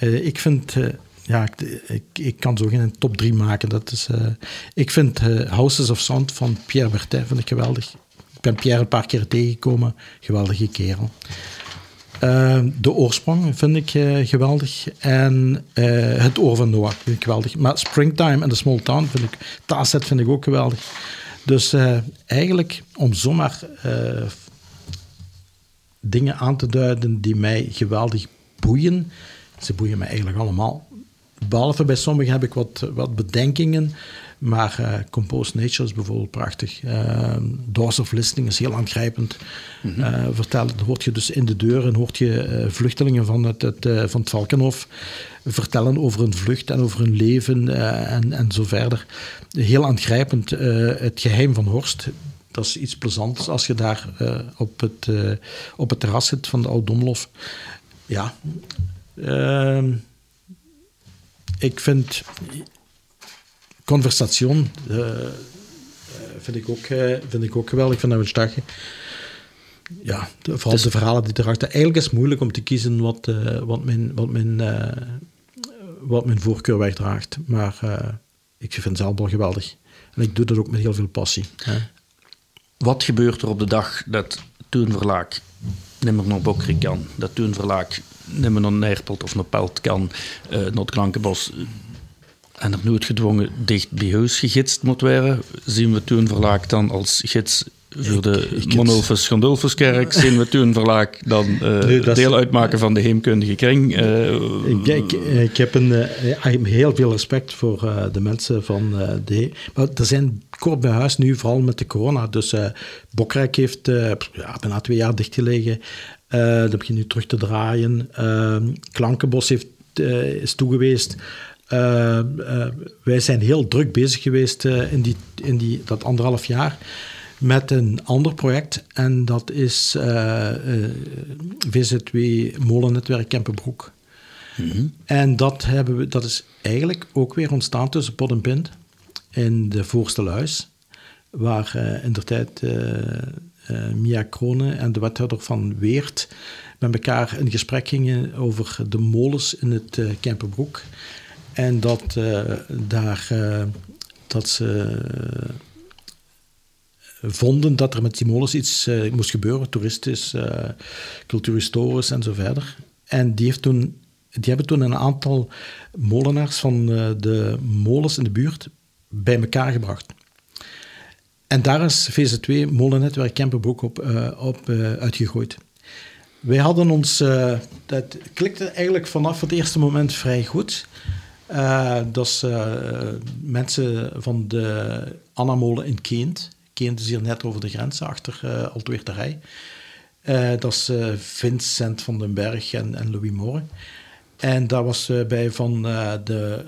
ik vind, ja, ik, ik, kan zo geen top 3 maken. Dat is, ik vind Houses of Sound van Pierre Bertin vind ik geweldig. Ik ben Pierre een paar keer tegengekomen, geweldige kerel. Eh, de oorsprong vind ik eh, geweldig. En eh, het oor van Noah vind ik geweldig. Maar Springtime en The Small Town vind ik, Tacit vind ik ook geweldig. Dus eh, eigenlijk, om zomaar dingen aan te duiden die mij geweldig boeien. Ze boeien mij eigenlijk allemaal. Behalve bij sommigen heb ik wat, wat bedenkingen. Maar eh, Composed Nature is bijvoorbeeld prachtig. Eh, Doors of Listening is heel aangrijpend. Dan hoort je dus in de deur en hoort je vluchtelingen van het, het, van het Valkenhof vertellen over hun vlucht en over hun leven en, en zo verder. Heel aangrijpend. het geheim van Horst. Dat is iets plezants als je daar op, het, op het terras zit van de Oud-Domlof. Ja. Ehm, ik vind Conversation eh, eh, vind, ik ook, eh, vind ik ook geweldig van Stagje. ja, de, vooral de verhalen die erachter. Eigenlijk is het moeilijk om te kiezen wat, wat, mijn, wat, mijn, wat mijn voorkeur wegdraagt. Maar uh, ik vind wel geweldig. En ik doe dat ook met heel veel passie. Hè. Wat gebeurt er op de dag dat Toen Verlaak nimmer naar Bokrik kan? Dat Toen Verlaak nimmer naar Neerpelt of naar Pelt kan, uh, naar het Klankenbos en er nooit gedwongen dicht bij huis gegidst moet worden, zien we Toen Verlaak dan als gids voor de Monolfus Gondolfuskerk zien we toen verlaag dan uh, nee, deel uitmaken van de heemkundige kring. Uh, ik, ik, ik, heb een, uh, heel veel respect voor de mensen van de... Maar er zijn kort bij huis nu, vooral met de corona. Dus Bokrijk heeft ja, bijna twee jaar dichtgelegen. dat begint nu terug te draaien. Klankenbos heeft, is toegeweest. Wij zijn heel druk bezig geweest in, die, in die, dat anderhalf jaar met een ander project. En dat is uh, uh, VZW Molennetwerk Kempenbroek. Mm En dat, hebben we, dat is eigenlijk ook weer ontstaan tussen pot en pint in de voorste luis, waar in de tijd Mia Kronen en de wethouder van Weert met elkaar in gesprek gingen over de molens in het Kempenbroek. En dat daar dat ze vonden dat er met die molens iets moest gebeuren, toeristisch, cultuurhistorisch en zo verder. En die, toen, die hebben toen een aantal molenaars van de molens in de buurt bij elkaar gebracht. En daar is VZ2 Molennetwerk Kempenbroek op, op uitgegooid. Wij hadden ons, dat klikte eigenlijk vanaf het eerste moment vrij goed. Dat is mensen van de Anna Molen in Keent Keent is hier net over de grens, achter uh, eh, Altweerterij. Uh, dat is uh, Vincent van den Berg en, en Louis Moore. En dat was bij van, de,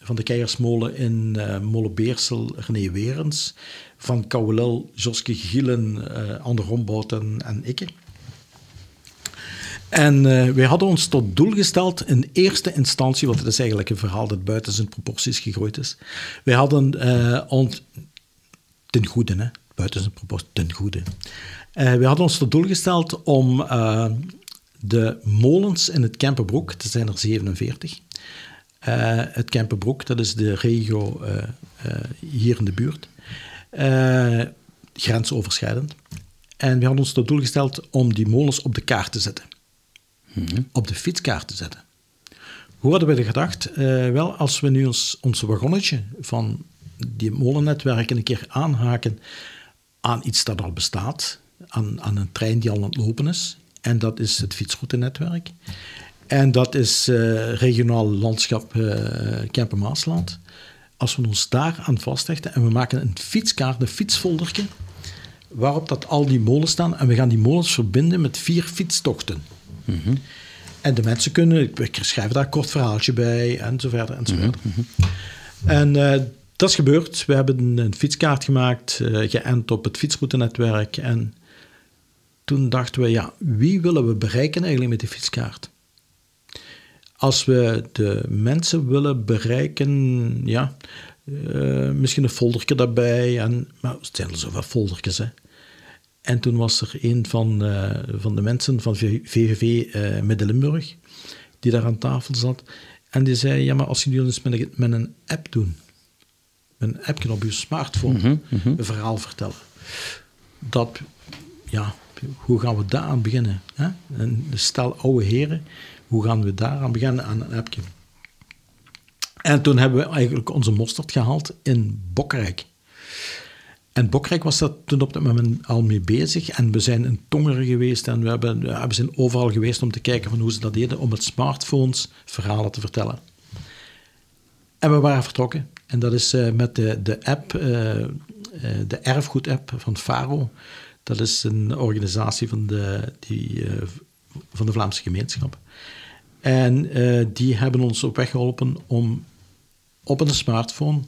van de Keijersmolen in Molenbeersel René Werens. Van Kouwelel, Joske Gielen, Ander Rombout en, en. En uh, wij hadden ons tot doel gesteld in eerste instantie, want het is eigenlijk een verhaal dat buiten zijn proporties gegroeid is. Wij hadden uh, ont, ten goede, hè? buiten zijn propos, ten goede. Uh, we hadden ons tot doel gesteld om de molens in het Kempenbroek, er zijn er 47, uh, eh, het Kempenbroek, dat is de regio hier in de buurt, grensoverschrijdend. En we hadden ons tot doel gesteld om die molens op de kaart te zetten. Op de fietskaart te zetten. Hoe hadden we er gedacht? wel, als we nu ons, ons wagonnetje van die molennetwerken een keer aanhaken aan iets dat al bestaat, aan, aan een trein die al aan het lopen is. En dat is het fietsroutenetwerk. En dat is uh, regionaal landschap uh, Kempen-Maasland. Als we ons daar aan vasthechten en we maken een fietskaart, een fietsfoldertje, waarop dat al die molens staan en we gaan die molens verbinden met vier fietstochten. Mm -hmm. En de mensen kunnen, ik schrijf daar een kort verhaaltje bij en zo verder en zo mhm, verder. Mm -hmm. En uh, dat is gebeurd. We hebben een fietskaart gemaakt, uh, geënt op het fietsroutenetwerk. En toen dachten we, ja, wie willen we bereiken eigenlijk met die fietskaart? Als we de mensen willen bereiken, ja, uh, misschien een foldertje daarbij. En, maar het zijn er zoveel foldertjes, hè. En toen was er een van, uh, van de mensen van VVV uh, Midden-Limburg, die daar aan tafel zat. En die zei, ja, maar als jullie eens met een, met een app doen een appje op je smartphone mm -hmm. een verhaal vertellen. Dat, ja, hoe gaan we daar aan beginnen? Hè? Een stel oude heren, hoe gaan we daar aan beginnen aan een appje? En toen hebben we eigenlijk onze mosterd gehaald in Bokrijk. En Bokrijk was dat toen op dat moment al mee bezig. En we zijn in Tongeren geweest en we, hebben, we zijn overal geweest om te kijken van hoe ze dat deden om met smartphones verhalen te vertellen. En we waren vertrokken. En dat is uh, met de, de app, uh, uh, de erfgoed-app van Faro. Dat is een organisatie van de, die, van de Vlaamse gemeenschap. En die hebben ons op weg geholpen om op een smartphone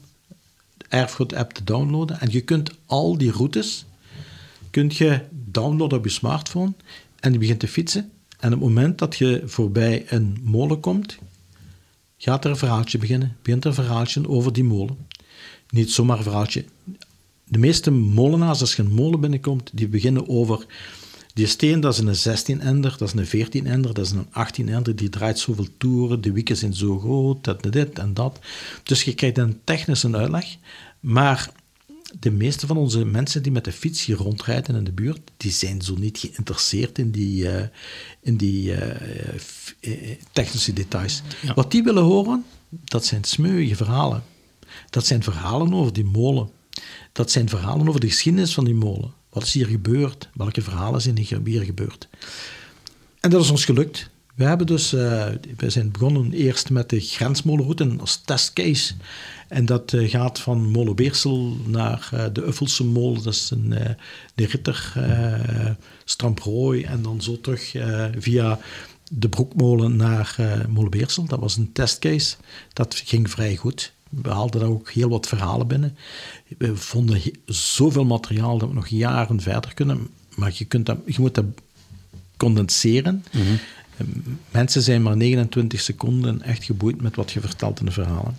erfgoed-app te downloaden. En je kunt al die routes kunt je downloaden op je smartphone en je begint te fietsen. En op het moment dat je voorbij een molen komt, gaat er een verhaaltje beginnen. Begint er een verhaaltje over die molen. Niet zomaar een verhaaltje. de meeste molenaars, als je een molen binnenkomt, die beginnen over... Die steen, dat is een 16-ender, dat is een 14-ender, dat is een 18-ender, die draait zoveel toeren, de wieken zijn zo groot, dat, dit en dat. Dus je krijgt een technische uitleg, maar de meeste van onze mensen die met de fiets hier rondrijden in de buurt, die zijn zo niet geïnteresseerd in die, uh, in die uh, technische details. Ja. Wat die willen horen, dat zijn smeuïge verhalen. Dat zijn verhalen over die molen. Dat zijn verhalen over de geschiedenis van die molen. Wat is hier gebeurd? Welke verhalen zijn hier gebeurd? En dat is ons gelukt. We hebben dus, uh, we zijn begonnen eerst met de grensmolenroute als testcase. En dat uh, gaat van Molenbeersel naar uh, de Uffelse molen, dat is een, de Ritter, Stramprooi en dan zo terug via de Broekmolen naar Molenbeersel. Dat was een testcase. Dat ging vrij goed. We haalden daar ook heel wat verhalen binnen. We vonden zoveel materiaal dat we nog jaren verder kunnen. Maar je, kunt dat, je moet dat condenseren. Mm Mensen zijn maar 29 seconden echt geboeid met wat je vertelt in de verhalen.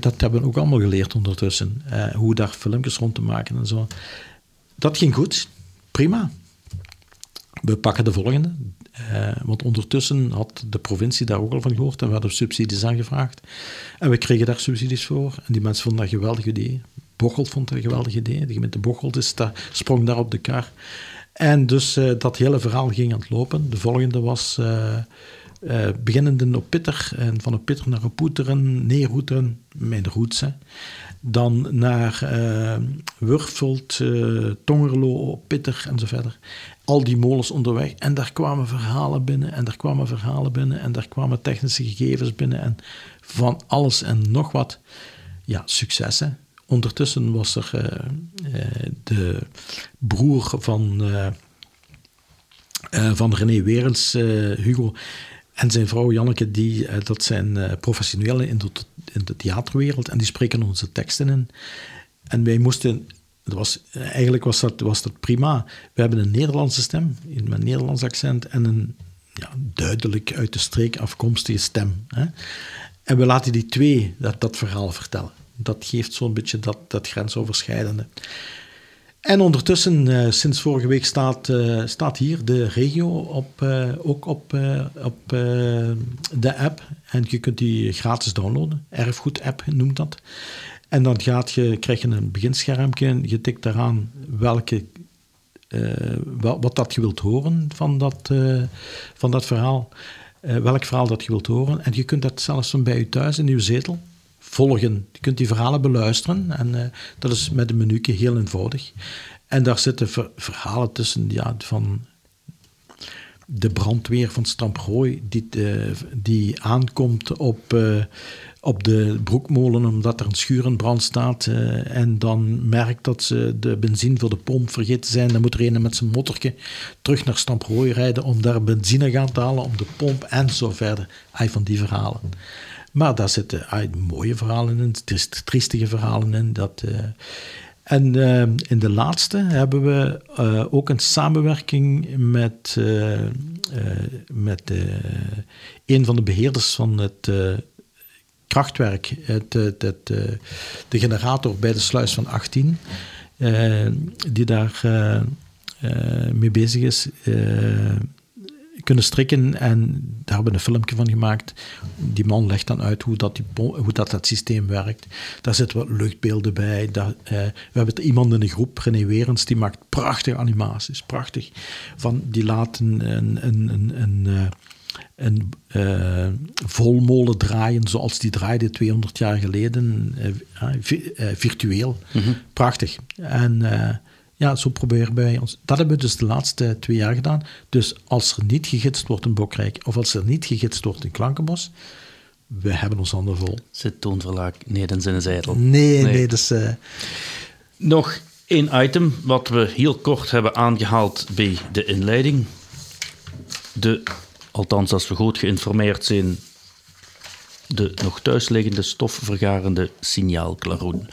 Dat hebben we ook allemaal geleerd ondertussen. Uh, hoe daar filmpjes rond te maken en zo. Dat ging goed. Prima. We pakken de volgende. Uh, want ondertussen had de provincie daar ook al van gehoord en we hadden subsidies aangevraagd. En we kregen daar subsidies voor. En die mensen vonden dat een geweldig idee. Bocholt vond dat een geweldig idee. De gemeente Bocholt is daar, sprong daar op de kar. En dus uh, dat hele verhaal ging aan het lopen. De volgende was uh, uh, beginnende op Pitter. En van op Pitter naar Poeteren, Neerhoeteren, mijn roots. Hè. Dan naar Wurfelt, Tongerlo, Pitter en zo verder. Al die molens onderweg. En daar kwamen verhalen binnen. En daar kwamen verhalen binnen. En daar kwamen technische gegevens binnen. En van alles en nog wat. Ja, successen. Ondertussen was er uh, de broer van, uh, van René Werens, Hugo, en zijn vrouw Janneke, die, dat zijn professionelen in de, in de theaterwereld en die spreken onze teksten in. En wij moesten dat was, eigenlijk was dat, was dat prima. We hebben een Nederlandse stem, met een Nederlands accent, en een ja, duidelijk uit de streek afkomstige stem. Hè? En we laten die twee dat, dat verhaal vertellen dat geeft zo'n beetje dat, dat grensoverschrijdende. En ondertussen, uh, sinds vorige week, staat, uh, staat hier de regio op, uh, ook op, op de app. En je kunt die gratis downloaden. Erfgoed-app noemt dat. En dan gaat je, krijg je een beginschermpje. Je tikt daaraan welke, wat, wat, dat je wilt horen van dat, van dat verhaal. welk verhaal dat je wilt horen. En je kunt dat zelfs van bij je thuis in je zetel volgen. Je kunt die verhalen beluisteren en uh, dat is met een menuke heel eenvoudig. En daar zitten ver verhalen tussen ja, van de brandweer van Stamprooi die, uh, die aankomt op, uh, op de broekmolen omdat er een schuur in brand staat en dan merkt dat ze de benzine voor de pomp vergeten zijn. Dan moet er een met zijn motorje terug naar Stamprooi rijden om daar benzine gaan te halen om de pomp en zo verder. Ay, van die verhalen. Maar daar zitten ah, mooie verhalen in, triestige verhalen in. Dat, uh, en uh, in de laatste hebben we uh, ook een samenwerking met, met een van de beheerders van het krachtwerk, het, het, het de generator bij de sluis van 18, die daar mee bezig is kunnen strikken. En daar hebben we een filmpje van gemaakt. Die man legt dan uit hoe dat, die, hoe dat, dat systeem werkt. Daar zitten wat luchtbeelden bij. Daar, eh, we hebben iemand in de groep, René Werens, die maakt prachtige animaties. Prachtig. Van, die laten een, een, een, een uh, een uh, volmolen draaien zoals die draaide 200 jaar geleden, uh, virtueel. Mhm. Prachtig. En ja, zo proberen wij ons. Dat hebben we dus de laatste twee jaar gedaan. Dus als er niet gegidst wordt in Bokrijk, of als er niet gegidst wordt in Klankenbos, we hebben ons handen vol. Zit toonverlaag nee, dan zijn ze ijdel. Nee, nee, nee dus... Uh... Nog één item wat we heel kort hebben aangehaald bij de inleiding. De, althans als we goed geïnformeerd zijn, de nog thuisliggende stofvergarende signaalklaroen.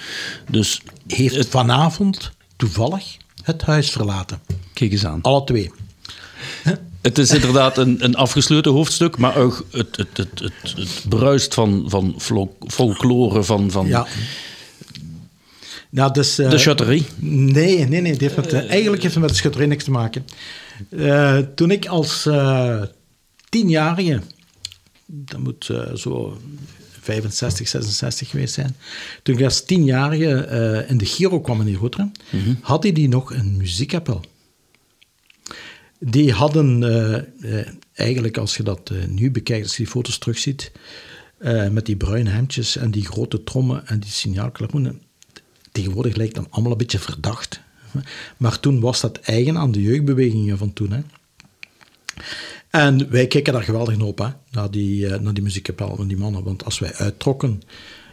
Dus heeft vanavond toevallig het huis verlaten. Kijk eens aan. Alle twee. Het is inderdaad een, een afgesloten hoofdstuk, maar ook het, het, het, het, het bruist van, van folklore, van... van ja. Nou, dus, de schutterie? Nee, nee, nee. Heeft met, eigenlijk heeft het met de schutterie niks te maken. toen ik als tienjarige, dat moet zo 65, 66 geweest zijn. Toen ik als tienjarige uh, in de Giro kwam in die Rotterdam, mm had hij die nog een muziekkapel. Die hadden uh, uh, eigenlijk, als je dat nu bekijkt, als je die foto's terugziet, met die bruine hemdjes en die grote trommen en die signaalklaroenen, tegenwoordig lijkt dat allemaal een beetje verdacht. Maar toen was dat eigen aan de jeugdbewegingen van toen. Hè. En wij keken daar geweldig op, hè, naar die, uh, naar die muziekkapel van die mannen. Want als wij uittrokken,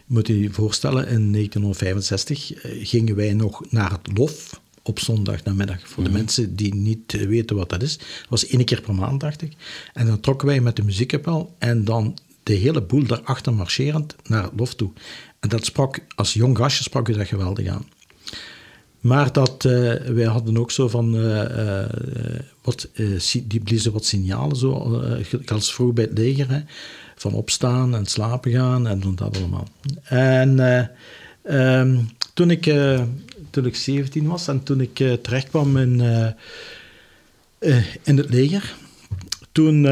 moet je je voorstellen, in 1965 uh, eh, gingen wij nog naar het LOF op zondag namiddag. Voor de mhm. mensen die niet uh, weten wat dat is. Dat was één keer per maand, dacht ik. En dan trokken wij met de muziekkapel en dan de hele boel daarachter marcherend naar het LOF toe. En dat sprak, als jong gastje sprak u dat geweldig aan. Maar dat, uh, wij hadden ook zo van, uh, wat, die bliezen wat signalen, zo, als vroeg bij het leger, hè, van opstaan en slapen gaan en dat allemaal. En um, toen, ik, toen ik 17 was en toen ik terechtkwam in, in het leger, toen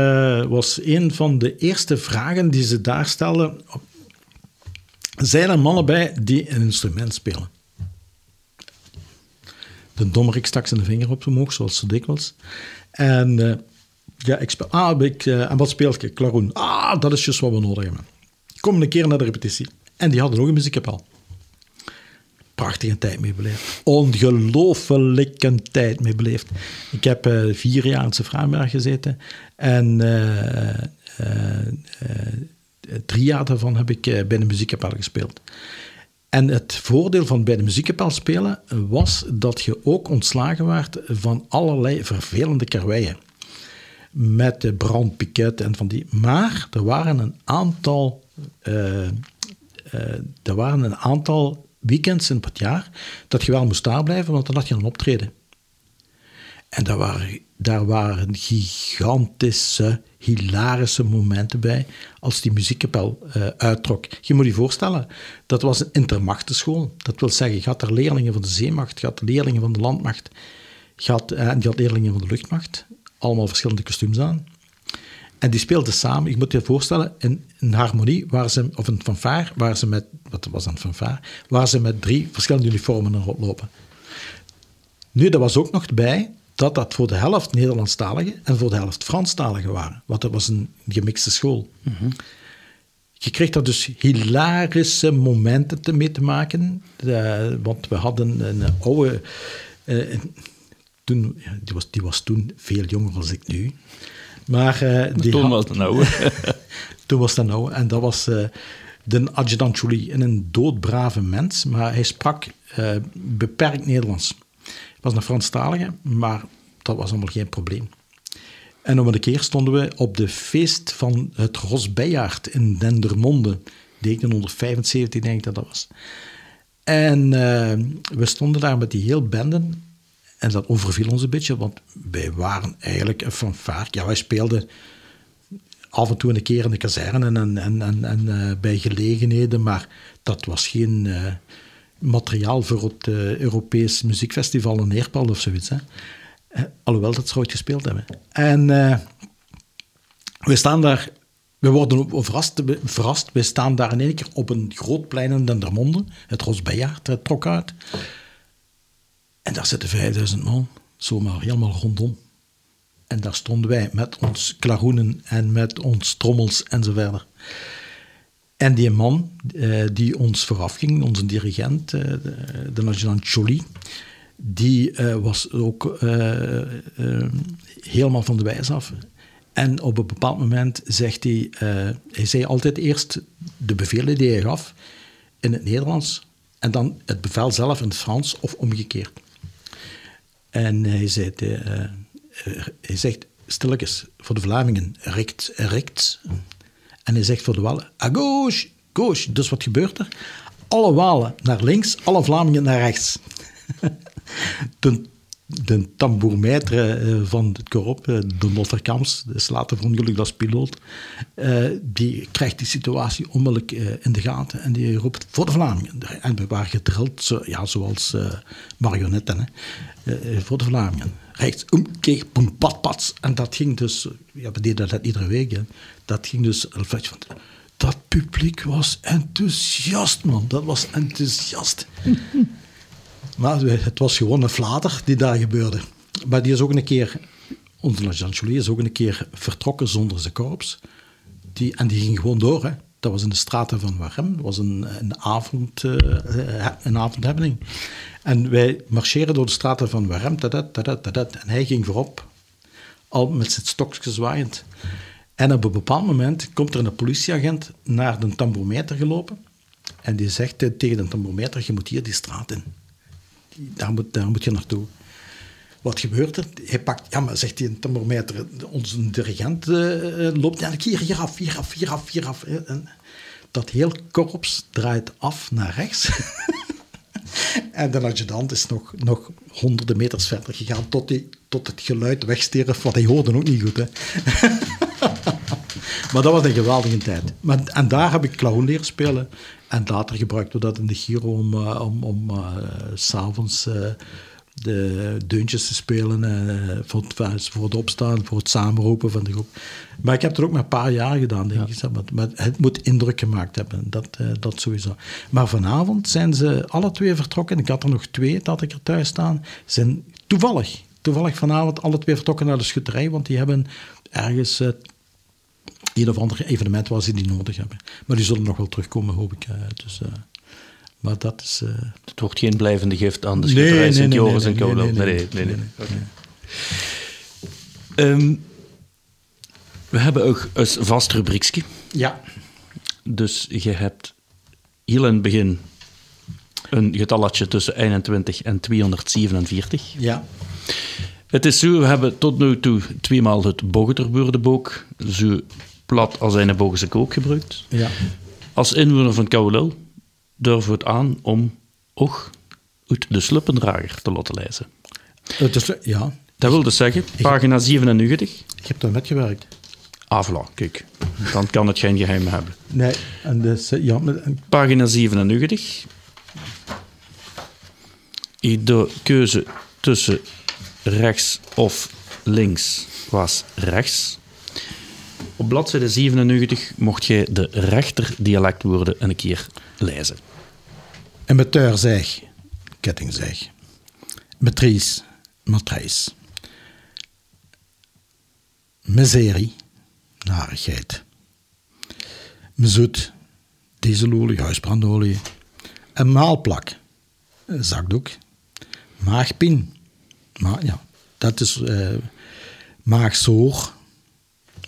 was een van de eerste vragen die ze daar stelden, zijn er mannen bij die een instrument spelen? De dommerik stak zijn vinger op omhoog, zoals zo dikwijls. En uh, ja, ik speel... Ah, ik, uh, en wat speel ik? Klaroen. Ah, dat is juist wat we nodig hebben. Kom een keer naar de repetitie. En die hadden ook een muziekkapel. Prachtige tijd mee beleefd. Ongelooflijke tijd mee beleefd. Ik heb uh, vier jaar in Sefraanberg gezeten. En drie jaar daarvan heb ik bij de muziekkapel gespeeld. En het voordeel van bij de muziekkapel spelen was dat je ook ontslagen werd van allerlei vervelende karweien. Met de brandpiket en van die. Maar er waren een aantal, uh, uh, er waren een aantal weekends in het jaar dat je wel moest daar blijven, want dan had je een optreden. En daar waren, daar waren gigantische, hilarische momenten bij als die muziekkapel uh, uittrok. Je moet je voorstellen, dat was een intermachtenschool. Dat wil zeggen, je had er leerlingen van de zeemacht, je had leerlingen van de landmacht, je had, uh, en je had leerlingen van de luchtmacht. Allemaal verschillende kostuums aan. En die speelden samen, je moet je voorstellen, in een harmonie, waar ze, of een fanfare, waar ze met, wat was een fanfare, waar ze met drie verschillende uniformen rondlopen. Nu, dat was ook nog bij dat dat voor de helft Nederlandstaligen en voor de helft Franstaligen waren. Want dat was een gemixte school. Mhm. Je kreeg daar dus hilarische momenten te mee te maken. Uh, want we hadden een oude... Uh, toen, die, was, die was toen veel jonger dan ik nu. Maar, uh, die <laughs> <laughs> toen was het oude. toen was het oude. En dat was de adjudant Jolie. Een doodbrave mens, maar hij sprak beperkt Nederlands was een Franstalige, maar dat was allemaal geen probleem. En om een keer stonden we op de feest van het Rosbejaard in Dendermonde. 1975 denk ik dat dat was. En uh, we stonden daar met die heel benden. En dat overviel ons een beetje, want wij waren eigenlijk een fanfare. Ja, wij speelden af en toe een keer in de kazerne en, en, en, en uh, bij gelegenheden, maar dat was geen... Uh, materiaal voor het uh, Europees Muziekfestival in Neerpal of zoiets. Hè. Uh, alhoewel dat ze gespeeld hebben. En uh, we staan daar, we worden verrast, verrast. We staan daar in één keer op een groot plein in Dendermonde. Het Rosbejaard trok uit. En daar zitten 5000 man, zomaar helemaal rondom. En daar stonden wij met ons klaroenen en met ons trommels en zo verder. En die man uh, die ons voorafging, onze dirigent, uh, de, adjudant Jolie, die uh, was ook helemaal van de wijs af. En op een bepaald moment zegt hij, hij zei altijd eerst de bevelen die hij gaf in het Nederlands en dan het bevel zelf in het Frans of omgekeerd. En hij, zei, hij zegt stilletjes voor de Vlamingen, rechts, rechts. En hij zegt voor de Wallen, à gauche, gauche. Dus wat gebeurt er? Alle Walen naar links, alle Vlamingen naar rechts. <laughs> De tambourmaitre eh, van het korop, eh, de is later verongelukt als piloot, eh, die krijgt die situatie onmiddellijk in de gaten en die roept voor de Vlamingen. En we waren gedrild, ja, zoals marionetten, hè. Voor de Vlamingen. Rechts, om, keek, poem, pat, pats. En dat ging dus, ja, we deden dat iedere week, hè. dat ging dus, van, dat publiek was enthousiast, man. Dat was enthousiast. <laughs> Maar het was gewoon een flater die daar gebeurde. Maar die is ook een keer, onze Jean Jolie is ook een keer vertrokken zonder zijn korps. Die, en die ging gewoon door. Hè. Dat was in de straten van Warem. Dat was een, een, avond, uh, een avondhappening. En wij marcheren door de straten van Warem. Tadat, tadat, tadat, en hij ging voorop, al met zijn stokje zwaaiend. En op een bepaald moment komt er een politieagent naar de tambourmeter gelopen. En die zegt tegen de tambourmeter, je moet hier die straat in daar moet, daar moet je naartoe. Wat gebeurt er? Hij pakt, ja, maar zegt hij een thermometer, onze dirigent uh, loopt eigenlijk hier, hier af, hier af, hier af, hier af. En dat heel korps draait af naar rechts. <laughs> en de adjudant is nog, nog honderden meters verder gegaan tot, die, tot het geluid wegstierf, want hij hoorde ook niet goed. Hè. <laughs> maar dat was een geweldige tijd. Maar, en daar heb ik clown leren spelen. En later gebruikten we dat in de Giro om, uh, om, om uh, s'avonds uh, de deuntjes te spelen. voor, het, voor het opstaan, voor het samenroepen van de groep. Maar ik heb het er ook maar een paar jaar gedaan, denk ik. Maar, maar, het moet indruk gemaakt hebben, dat, dat sowieso. Maar vanavond zijn ze alle twee vertrokken. Ik had er nog twee, dat ik er thuis staan. Zijn toevallig, toevallig vanavond alle twee vertrokken naar de schutterij. Want die hebben ergens een of ander evenement waar ze die nodig hebben. Maar die zullen nog wel terugkomen, hoop ik. Dus, uh, maar dat is... Uh... Het wordt geen blijvende gift aan de schutterij nee, Sint Joris en. Nee, nee, nee. nee, um, we hebben ook een vast rubriekje. Ja. Dus je hebt heel in het begin een getalletje tussen 21 en 247. Ja. Het is zo, we hebben tot nu toe tweemaal het Bogeterbuurdeboek zo plat als een Bogense kook gebruikt. Ja. Als inwoner van Kouwelul durven we het aan om ook uit de sluppendrager te laten lezen. Ja. Dat wil dus zeggen, pagina 97. Ik heb daar net gewerkt. Ah, voilà, kijk. Dan kan het geen geheim hebben. Nee, en dus, ja, met, en... Pagina 97. De keuze tussen rechts of links was rechts. Op bladzijde 97 mocht jij de rechter dialectwoorden een keer lezen. Zeg, ketting zeg. Matrice, matrijs. Miserie, narigheid. Mezoet, dieselolie, huisbrandolie. Een maalplak, een zakdoek. Maagpien, maar ja, dat is uh, maagzoor,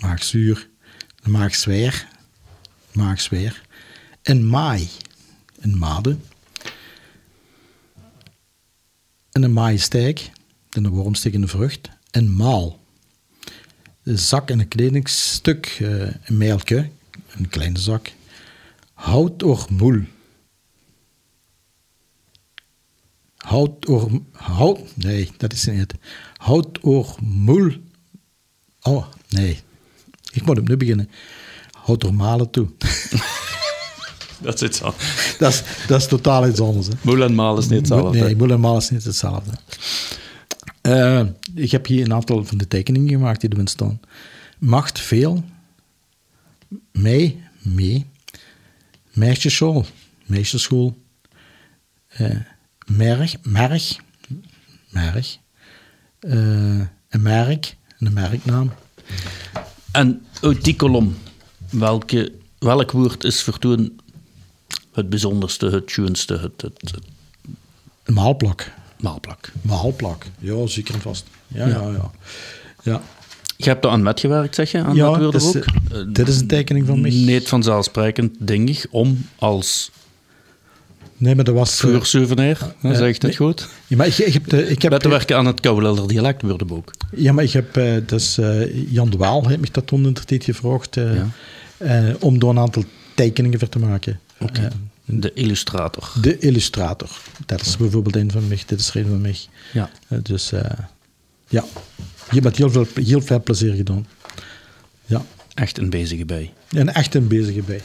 maagzuur, maagzweer, maagzweer. Een maai, een made. En een maaistijk, een wormstikkende vrucht. Een maal, een zak en een kledingstuk, uh, een meelke, een kleine zak. Hout or moel. Hout or... Hout... Nee, dat is niet het. Hout or moel... Oh, nee. Ik moet nu beginnen. Hout or malen toe. <laughs> <laughs> dat is iets anders. Dat is, dat is totaal iets anders. Hè. Moel en malen is niet hetzelfde. Nee, moel en is niet hetzelfde. Uh, ik heb hier een aantal van de tekeningen gemaakt die erin staan. Macht veel. Mee, mee. Meisjesschool, meisjesschool. Uh, merg, merg, merg. Uh, een merk, een merknaam. En uit die kolom, welke, welk woord is voor toen het bijzonderste, het schoonste, het, het, het... Maalplak. Maalplak. Maalplak, ja, zeker en vast. Ja, ja, ja. ja. ja. Je hebt er aan metgewerkt, zeg je, aan ja, dat is, uh, dit is een tekening van mij. Niet vanzelfsprekend, denk ik, om als Nee, maar dat was... Vuursouvenir, uh, zeg ik dat nee. goed? Ja, maar ik, ik heb de, ik heb, Met te werken aan het Kouwelder dialectwoordenboek. Ja, maar ik heb... Uh, dus, uh, Jan de Waal heeft me dat toen gevraagd... Ja. om door een aantal tekeningen voor te maken. Okay. De illustrator. De illustrator. Dat is bijvoorbeeld een van mij. Dit is er een van mij. Ja. Eh, dus eh, ja, je hebt heel veel, heel veel plezier gedaan. Ja, Echt een bezige bij. en echt een bezige bij.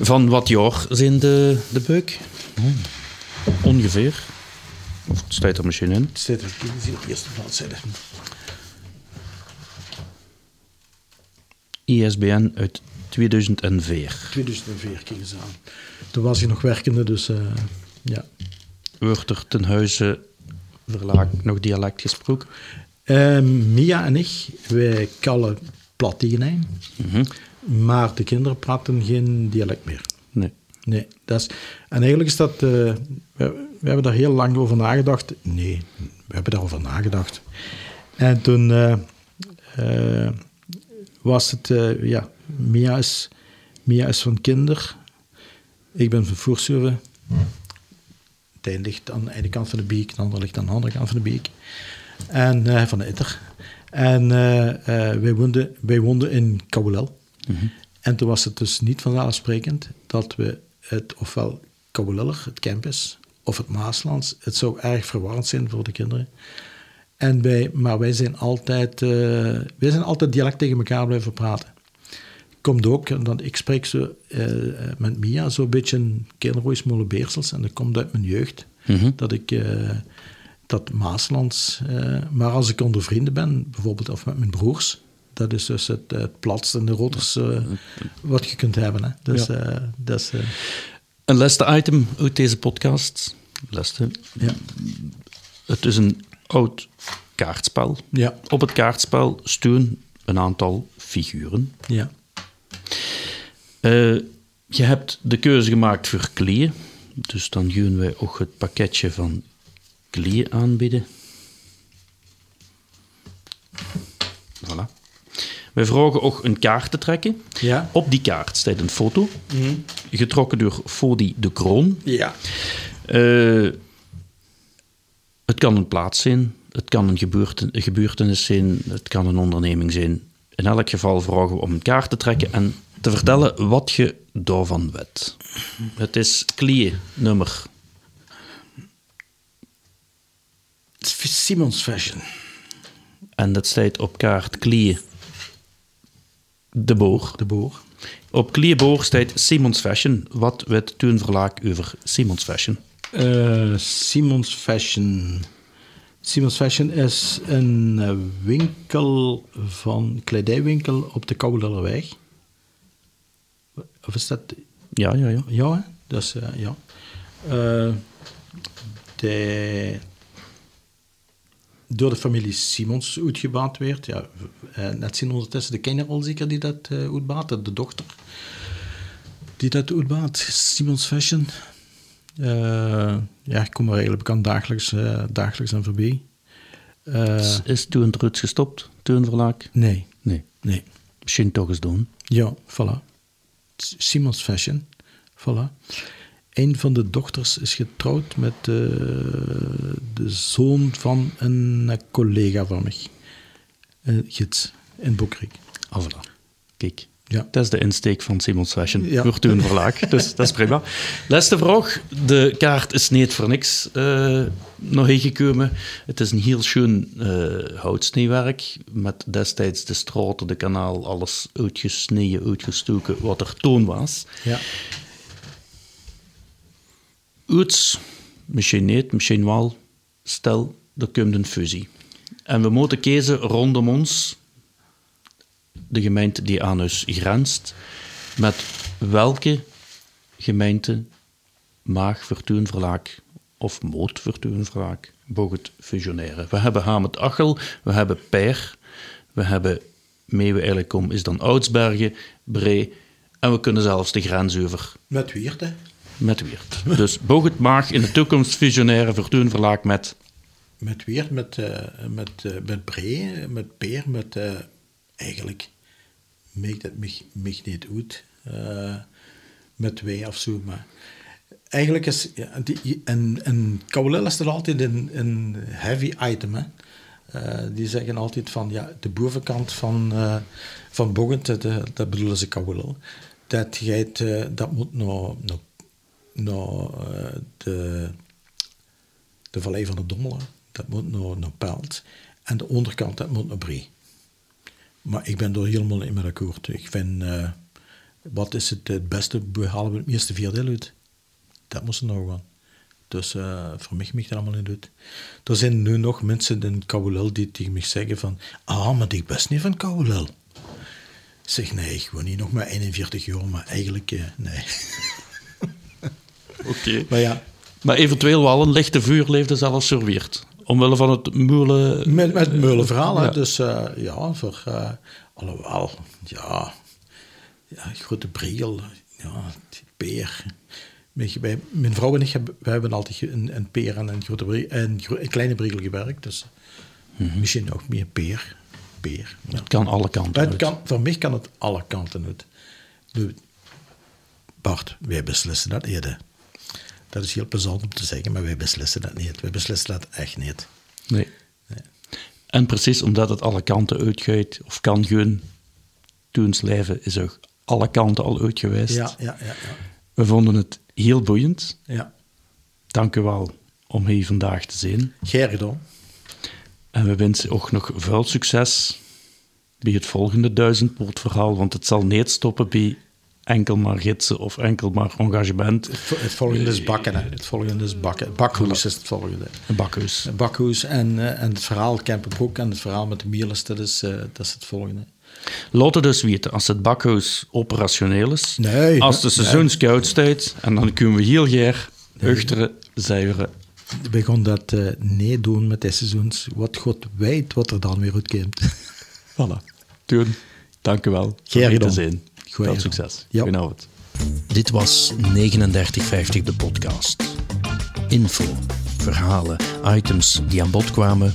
Van wat jaar zijn de, de beuk? Ongeveer. Of het staat er misschien in. Het staat er hier op de eerste bladzijde. ISBN uit 2004. 2004, kijk eens aan. Toen was je nog werkende, dus eh, ja. Wordt er ten huize verlaag nog dialect gesproken? Eh, Mia en ik, wij kallen plat hem, maar de kinderen praten geen dialect meer. Nee. Nee, dat is, en eigenlijk is dat, eh, we, we hebben daar heel lang over nagedacht. Nee, we hebben daarover nagedacht. En toen eh, was het, ja, Mia is, Mia is van kinder. Ik ben van Voersuwe. Het een ligt aan de ene kant van de beek, de andere ligt aan de andere kant van de beek. En eh, van de Itter. En eh, eh, wij, woonden, wij woonden in Kouwelel. En toen was het dus niet vanzelfsprekend dat we het ofwel Kouweleller, het campus, of het Maaslands, het zou erg verwarrend zijn voor de kinderen. En wij, maar wij zijn, altijd, wij zijn altijd dialect tegen elkaar blijven praten. Komt ook, dat ik spreek zo, eh, met Mia zo'n beetje een kinderroeismolen Beersels. En dat komt uit mijn jeugd. Dat ik eh, dat Maaslands... eh, maar als ik onder vrienden ben, bijvoorbeeld of met mijn broers... Dat is dus het, het platst en de roters eh, wat je kunt hebben. Hè. Dus, Ja. dat is, Een laatste item uit deze podcast. Laatste. ja. Het is een oud kaartspel. Ja. Op het kaartspel staan een aantal figuren. Ja. Eh, je hebt de keuze gemaakt voor kleeën. Dus dan gaan wij ook het pakketje van kleeën aanbieden. Voilà. Wij vragen ook een kaart te trekken. Ja. Op die kaart staat een foto, getrokken door Fodi de Kroon. Ja. Eh, het kan een plaats zijn, het kan een gebeurten- een gebeurtenis zijn, het kan een onderneming zijn. In elk geval vragen we om een kaart te trekken en te vertellen wat je daarvan weet. Het is klie nummer. Simons Fashion. En dat staat op kaart klie de boor. De boer. Op klieboor staat Simons Fashion. Wat weet toen verlaak over Simons Fashion? Eh, Simons Fashion. Simons Fashion is een winkel van kledijwinkel op de Kouwellerweg. Of is dat? Ja, ja, ja. Ja, hè? dat is, eh, ja. Eh, de, door de familie Simons uitgebaat werd. Ja, eh, net zien ondertussen de kinderen al zeker die dat uitbaat, de dochter. Die dat uitbaat, Simons Fashion. Ja, ik kom er eigenlijk bekend dagelijks, dagelijks aan voorbij. Is, is toen het roots gestopt, toen verlaak? nee, Nee. nee. Misschien toch eens doen. Ja, voilà. Simons Fashion, voilà. Een van de dochters is getrouwd met eh, de zoon van een eh, collega van mij. Een gids in Boekrik. Ah, voilà. Kijk. Ja. Dat is de insteek van Simons Fashion Ja. voor toen verlaag. <laughs> Dus dat is prima. Laatste vraag. De kaart is niet voor niks eh, nog ingekomen. Het is een heel schoon eh houtsneewerk. Met destijds de straten, de kanaal, alles uitgesneden, uitgestoken wat er toen was. Ja. Iets, misschien niet, misschien wel. Stel, er komt een fusie. En we moeten kiezen rondom ons, de gemeente die aan ons grenst, met welke gemeente mag Vertuun Verlaak of Moot Vertuun Verlaak boog het fusioneren. We hebben Hamet Achel, we hebben Per, we hebben Meeuwen Eilekom is dan Oudsbergen, Bree en we kunnen zelfs de grens over Met Wiert, hè? met Weert. Dus boog het mag in de toekomst fusioneren Vertuun Verlaak met Met Wiert, met, eh, met, eh, met Bree, met Peer, met... eh, eigenlijk maakt het mich, niet eh, met wij of zo, maar... Eigenlijk is... Die, en, is er altijd een, een heavy item, hè. Eh, die zeggen altijd van, ja, de bovenkant van, eh van Boggent, dat, eh, dat bedoelen ze Kouwelel, dat, dat moet nog, nog naar eh, de, de Vallei van de Dommelen. Dat moet naar, naar Pelt. En de onderkant, dat moet naar Brie. Maar ik ben er helemaal niet meer akkoord. Ik vind, eh, wat is het, het beste, we halen het meeste vierdeel uit. Dat moest er nog wel. Dus eh, voor mij mag dat allemaal niet uit. Er zijn nu nog mensen in Kouwelel die tegen mij zeggen van, ah, maar ik best niet van Kouwelel. Ik zeg, nee, ik woon hier nog maar 41 jaar, maar eigenlijk, eh, nee. Oké. <laughs> Maar ja, Maar eventueel wel een lichte vuurleefde zelfs serveert. Omwille van het moelen... Met, met het meulenverhaal, hè. Ja. Dus eh, ja, voor... eh alhoewel, ja... Ja, grote bril, ja, die peer. Wij- mijn vrouw en ik hebben, wij hebben altijd een, een peer en een, grote bril, gro- een kleine bril gewerkt. Dus misschien nog meer peer. Peer. Ja. Het kan alle kanten het uit. kan, voor mij kan het alle kanten uit. Nu, Bart, wij beslissen dat niet. Dat is heel plezant om te zeggen, maar wij beslissen dat niet. Wij beslissen dat echt niet. Nee. En precies omdat het alle kanten uitgaat, of kan gaan, toen leven is ook alle kanten al uit geweest. Ja, ja, ja. ja. We vonden het heel boeiend. ja. Dank u wel om hier vandaag te zijn. Gedaan. En we wensen ook nog veel succes bij het volgende duizendpoortverhaal, want het zal niet stoppen bij enkel maar gidsen of enkel maar engagement. Het volgende is bakken. Hè. Het volgende is bakken. Bakhoes is het volgende. Een bakhuis. Bakhoes en, eh, en het verhaal Kempenbroek en het verhaal met de Mieles, dat is, eh, dat is het volgende. Laat het dus weten als het bakhuis operationeel is. Nee, als de nee. seizoenscout staat. En dan kunnen we heel graag uchteren, zuiveren. We gaan dat eh niet doen met deze seizoens. Wat God weet wat er dan weer uitkomt. <laughs> Voilà. Doen. Dank u wel. Graag gedaan. Veel succes. Ja. Goedenavond. Dit was 3950 de podcast. Info, verhalen, items die aan bod kwamen,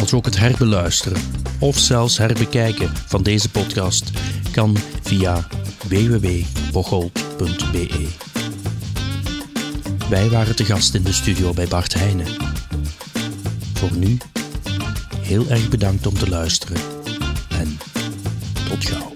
als ook het herbeluisteren of zelfs herbekijken van deze podcast kan via www.bocholt.be. Wij waren te gast in de studio bij Bart Heijnen. Voor nu, heel erg bedankt om te luisteren en tot gauw.